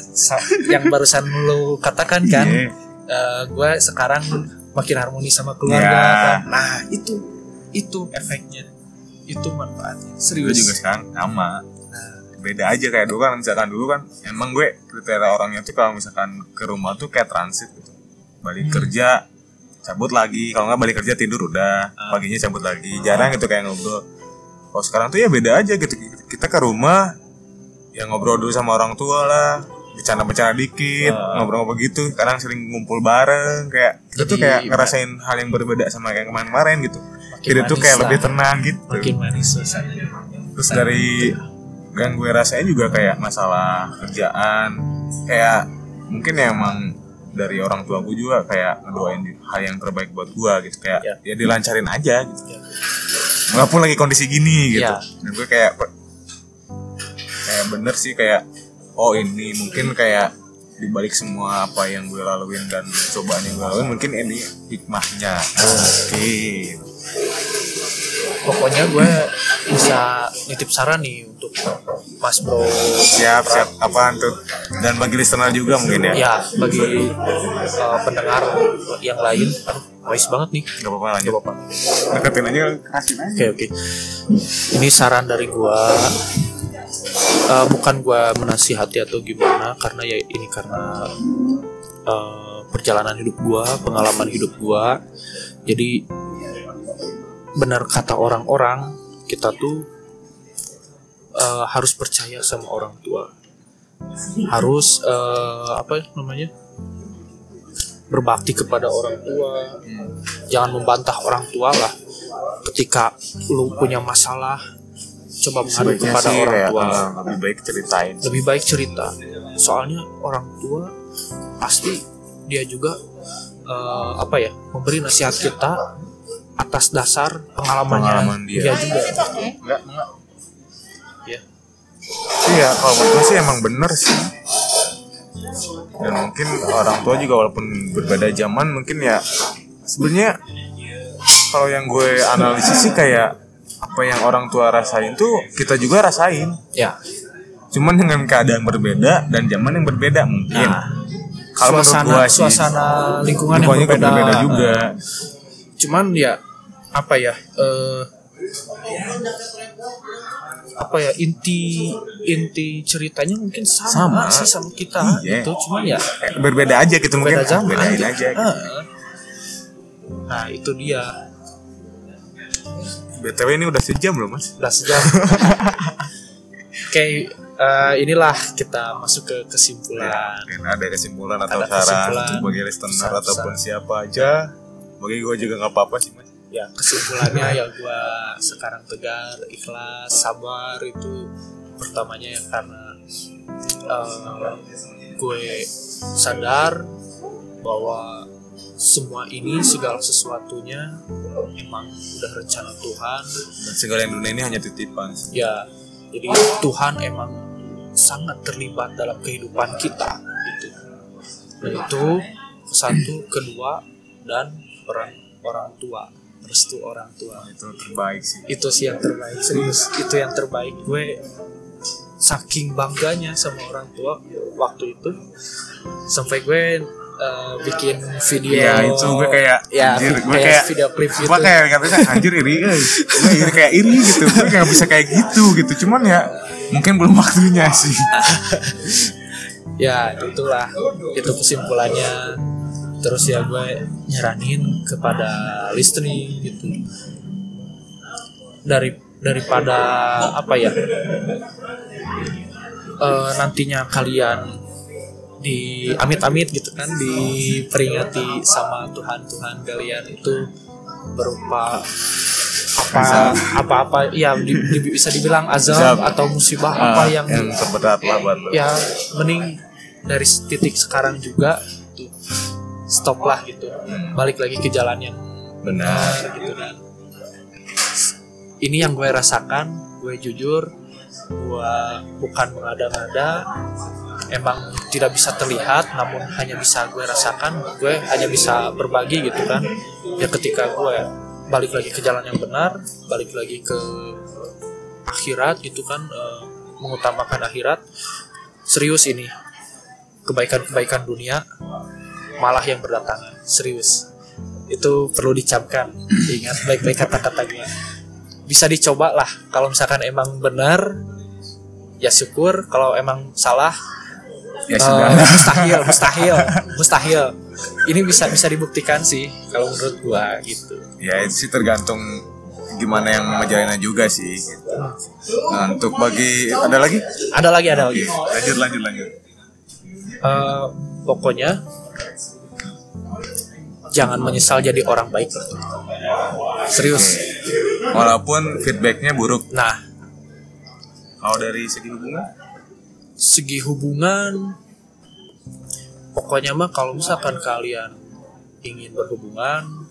C: yang barusan lu katakan kan
B: Iya.
C: uh, gue sekarang makin harmonis sama keluarga
B: Ya.
C: kan. nah itu itu efeknya itu manfaatnya.
B: Gue
C: serius.
B: juga sekarang sama. Beda aja kayak dulu kan misalkan dulu kan emang gue kriteria orangnya tuh kalau misalkan ke rumah tuh kayak transit gitu. Balik
C: Hmm.
B: kerja cabut lagi. Kalau nggak balik kerja tidur udah.
C: Ah.
B: paginya cabut lagi. Jarang gitu kayak ngobrol. Kalau sekarang tuh ya beda aja gitu. Kita ke rumah ya ngobrol dulu sama orang tua lah. Bercanda-bercanda dikit
C: Ah.
B: ngobrol-ngobrol gitu kadang sering ngumpul bareng kayak itu tuh kayak ngerasain hal yang berbeda sama kayak kemarin-kemarin gitu
C: makin
B: jadi tuh kayak lebih tenang gitu.
C: Makin manis suasananya
B: terus dari yang gue rasain juga kayak masalah kerjaan. Kayak mungkin ya emang dari orang tua gue juga kayak ngedoain hal yang terbaik buat gue gitu. Kayak
C: Ya.
B: ya, dilancarin aja gitu.
C: Ya.
B: walaupun lagi kondisi gini gitu.
C: Ya.
B: dan gue kayak kayak bener sih kayak oh ini mungkin kayak dibalik semua apa yang gue laluin dan cobaan yang gue laluin mungkin ini hikmahnya. Oke
C: pokoknya gue bisa nitip saran nih untuk Mas Bro.
B: Siap siap. Apaan tuh? Dan bagi listener juga mungkin ya.
C: Ya bagi uh, pendengar yang lain. Aduh noise banget nih.
B: Gak apa-apa lanjut.
C: Gak apa-apa.
B: Deketin aja kasih aja.
C: Oke oke. Ini saran dari gua. Eh, bukan gua menasihati atau gimana karena ya ini karena eh, perjalanan hidup gua, pengalaman hidup gua. Jadi benar kata orang-orang kita tuh eh, harus percaya sama orang tua. Harus eh, apa namanya? berbakti kepada orang tua. Jangan membantah orang tua lah ketika lu punya masalah coba mengadu kepada
B: sih
C: orang
B: kayak,
C: tua
B: eh, lebih baik ceritain
C: lebih baik cerita soalnya orang tua pasti dia juga eh, apa ya memberi nasihat kita atas dasar pengalamannya.
B: Pengalaman dia.
C: juga.
B: enggak enggak.
C: Ya
B: iya kalau menurut gue sih emang bener sih. Dan mungkin orang tua juga walaupun berbeda zaman mungkin ya sebenarnya kalau yang gue analisis sih kayak apa yang orang tua rasain tuh kita juga rasain.
C: Ya.
B: Cuman dengan keadaan berbeda dan zaman yang berbeda mungkin.
C: Nah,
B: kalau menurut
C: suasana
B: gue sih
C: suasana lingkungan yang berbeda,
B: berbeda juga
C: cuman ya apa ya eh, apa ya inti inti ceritanya mungkin sama,
B: Sama.
C: sih sama kita
B: Iya.
C: itu cuman ya
B: Eh, berbeda aja gitu mungkin
C: beda zaman
B: bedain
C: aja.
B: aja gitu.
C: Nah itu dia
B: btw ini udah sejam loh mas
C: udah sejam oke eh, inilah kita masuk ke kesimpulan
B: Mungkin ada kesimpulan atau
C: Ada
B: saran
C: kesimpulan.
B: untuk bagi listener ataupun siapa aja bagi gue juga nggak apa-apa sih mas.
C: Ya kesimpulannya yang gua sekarang tegar ikhlas sabar itu pertamanya ya karena eh, gue sadar bahwa semua ini segala sesuatunya emang udah rencana Tuhan.
B: Dan segala yang dunia ini hanya titipan
C: ya jadi Tuhan emang sangat terlibat dalam kehidupan kita gitu. Itu satu kedua dan orang orang tua restu orang tua.
B: Itu terbaik sih.
C: Itu sih yang terbaik serius. Itu yang terbaik. Gue saking bangganya sama orang tua waktu itu sampai gue eh, bikin video
B: Iya itu gue kayak
C: ya
B: anjir gue kayak
C: video klip gitu.
B: gue kayak katanya anjir iri gue iri kayak iri gitu gue nggak bisa kayak gitu gitu. Cuman ya mungkin belum waktunya sih.
C: Ya itulah. Itu kesimpulannya terus ya gue nyaranin kepada listening gitu. Dari daripada apa ya eh, nantinya kalian di amit-amit gitu kan diperingati sama Tuhan Tuhan kalian itu berupa apa apa apa ya di- di- bisa dibilang azab
B: Azab.
C: atau musibah
B: Ah,
C: apa yang
B: yang terberat lah buat
C: ya mending dari titik sekarang juga stop lah gitu. Balik lagi ke jalan yang
B: benar.
C: gitu kan. Ini yang gue rasakan gue jujur gue bukan mengada-ngada emang tidak bisa terlihat namun hanya bisa gue rasakan gue hanya bisa berbagi gitu kan. Ya ketika gue balik lagi ke jalan yang benar balik lagi ke akhirat gitu kan eh, mengutamakan akhirat serius ini kebaikan-kebaikan dunia malah yang berdatangan. Serius. Itu perlu dicamkan ingat baik-baik kata-katanya. Bisa dicoba lah. Kalau misalkan emang benar ya syukur. Kalau emang salah
B: Ya sudah.
C: mustahil mustahil mustahil. Ini bisa bisa dibuktikan sih kalau menurut gua gitu.
B: Ya itu sih tergantung gimana yang menjalannya juga sih. Nah, untuk bagi ada lagi?
C: ada lagi ada lagi.
B: Lanjut lanjut lanjut.
C: Eh, pokoknya jangan menyesal jadi orang baik. Serius.
B: Walaupun feedbacknya buruk.
C: nah.
B: Kalau dari segi hubungan?
C: segi hubungan pokoknya mah kalau misalkan kalian ingin berhubungan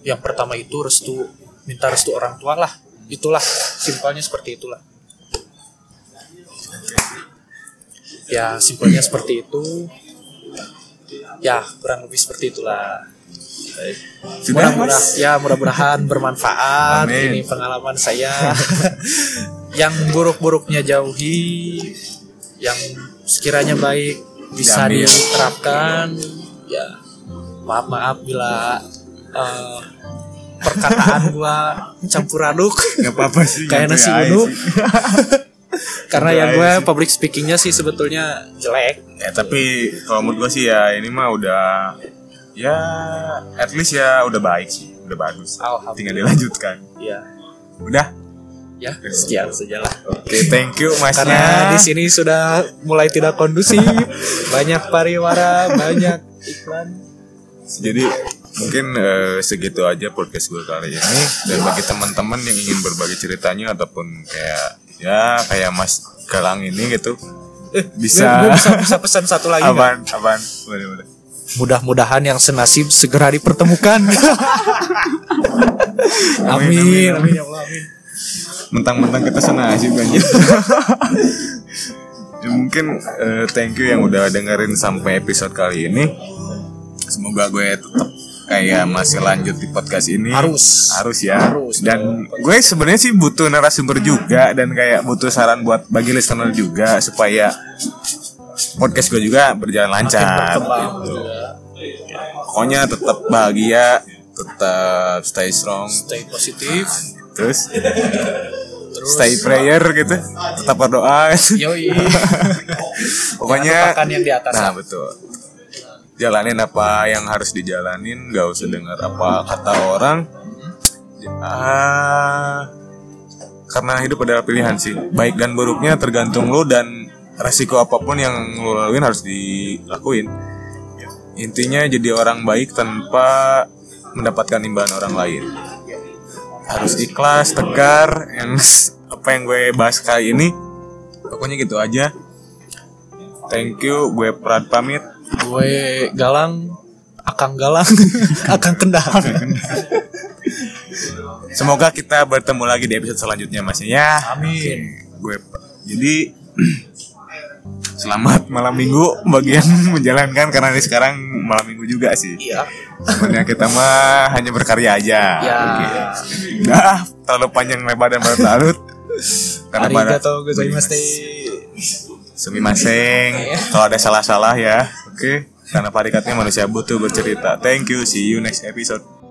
C: yang pertama itu restu minta restu orang tua lah. Itulah simpelnya seperti itulah. Ya simpelnya seperti itu ya kurang lebih seperti itulah
B: Mas?
C: ya mudah-mudahan bermanfaat
B: Amin.
C: ini pengalaman saya yang buruk-buruknya jauhi yang sekiranya baik bisa
B: Diambil.
C: diterapkan ya maaf maaf bila eh, perkataan gua campur aduk
B: Gak apa-apa sih.
C: kayak nasi uduk
B: sih.
C: karena yang gue
B: sih.
C: public speakingnya sih sebetulnya jelek
B: Ya tapi kalau menurut gue sih ya ini mah udah ya at least ya udah baik sih, udah bagus. Tinggal dilanjutkan.
C: ya
B: Udah.
C: ya sekian sajalah
B: Oke, thank you masnya.
C: karena di sini sudah mulai tidak kondusif banyak pariwara banyak iklan
B: Jadi mungkin eh, segitu aja podcast gue kali ini dan bagi teman-teman yang ingin berbagi ceritanya ataupun kayak ya kayak Mas Galang ini gitu.
C: Eh
B: Bisa.
C: gue bisa bisa pesan satu lagi nggak?
B: apaan apaan boleh boleh.
C: Mudah-mudahan yang senasib segera dipertemukan.
B: Amin,
C: amin
B: amin,
C: amin ya Allah amin.
B: Mentang-mentang kita senasib kan ya, mungkin eh, thank you yang udah dengerin sampai episode kali ini. Semoga gue tetap kayak masih lanjut di podcast ini.
C: Harus.
B: Harus ya.
C: Harus
B: dan gue sebenarnya sih butuh narasumber juga dan kayak butuh saran buat bagi listener juga supaya podcast gue juga berjalan lancar gitu. pokoknya tetap bahagia tetap stay strong.
C: Stay positif.
B: Terus?
C: Terus?
B: Stay prayer gitu. Tetap berdoa.
C: Yoi.
B: Pokoknya
C: yang di atas
B: nah betul jalanin apa yang harus dijalanin gak usah dengar apa kata orang. Ah karena hidup adalah pilihan sih. Baik dan buruknya tergantung lo dan resiko apa pun yang lo laluin harus dilakuin. Intinya jadi orang baik tanpa mendapatkan imbalan orang lain. Harus ikhlas tegar yang apa yang gue bahas kali ini pokoknya gitu aja. Thank you gue Prad pamit
C: gue galang akang galang akang kendang.
B: Semoga kita bertemu lagi di episode selanjutnya mas ya.
C: Amin.
B: Gue jadi selamat malam minggu bagi yang menjalankan karena ini sekarang malam minggu juga sih.
C: Iya.
B: Sebenarnya kita mah hanya berkarya aja.
C: Ya.
B: Oke. Dah, terlalu panjang lebar dan berlarut. Karena pada
C: arigato gozaimasu
B: Sumimaseng Kalau ada salah-salah ya. Oke. Karena parikatnya manusia butuh bercerita. Thank you. See you next episode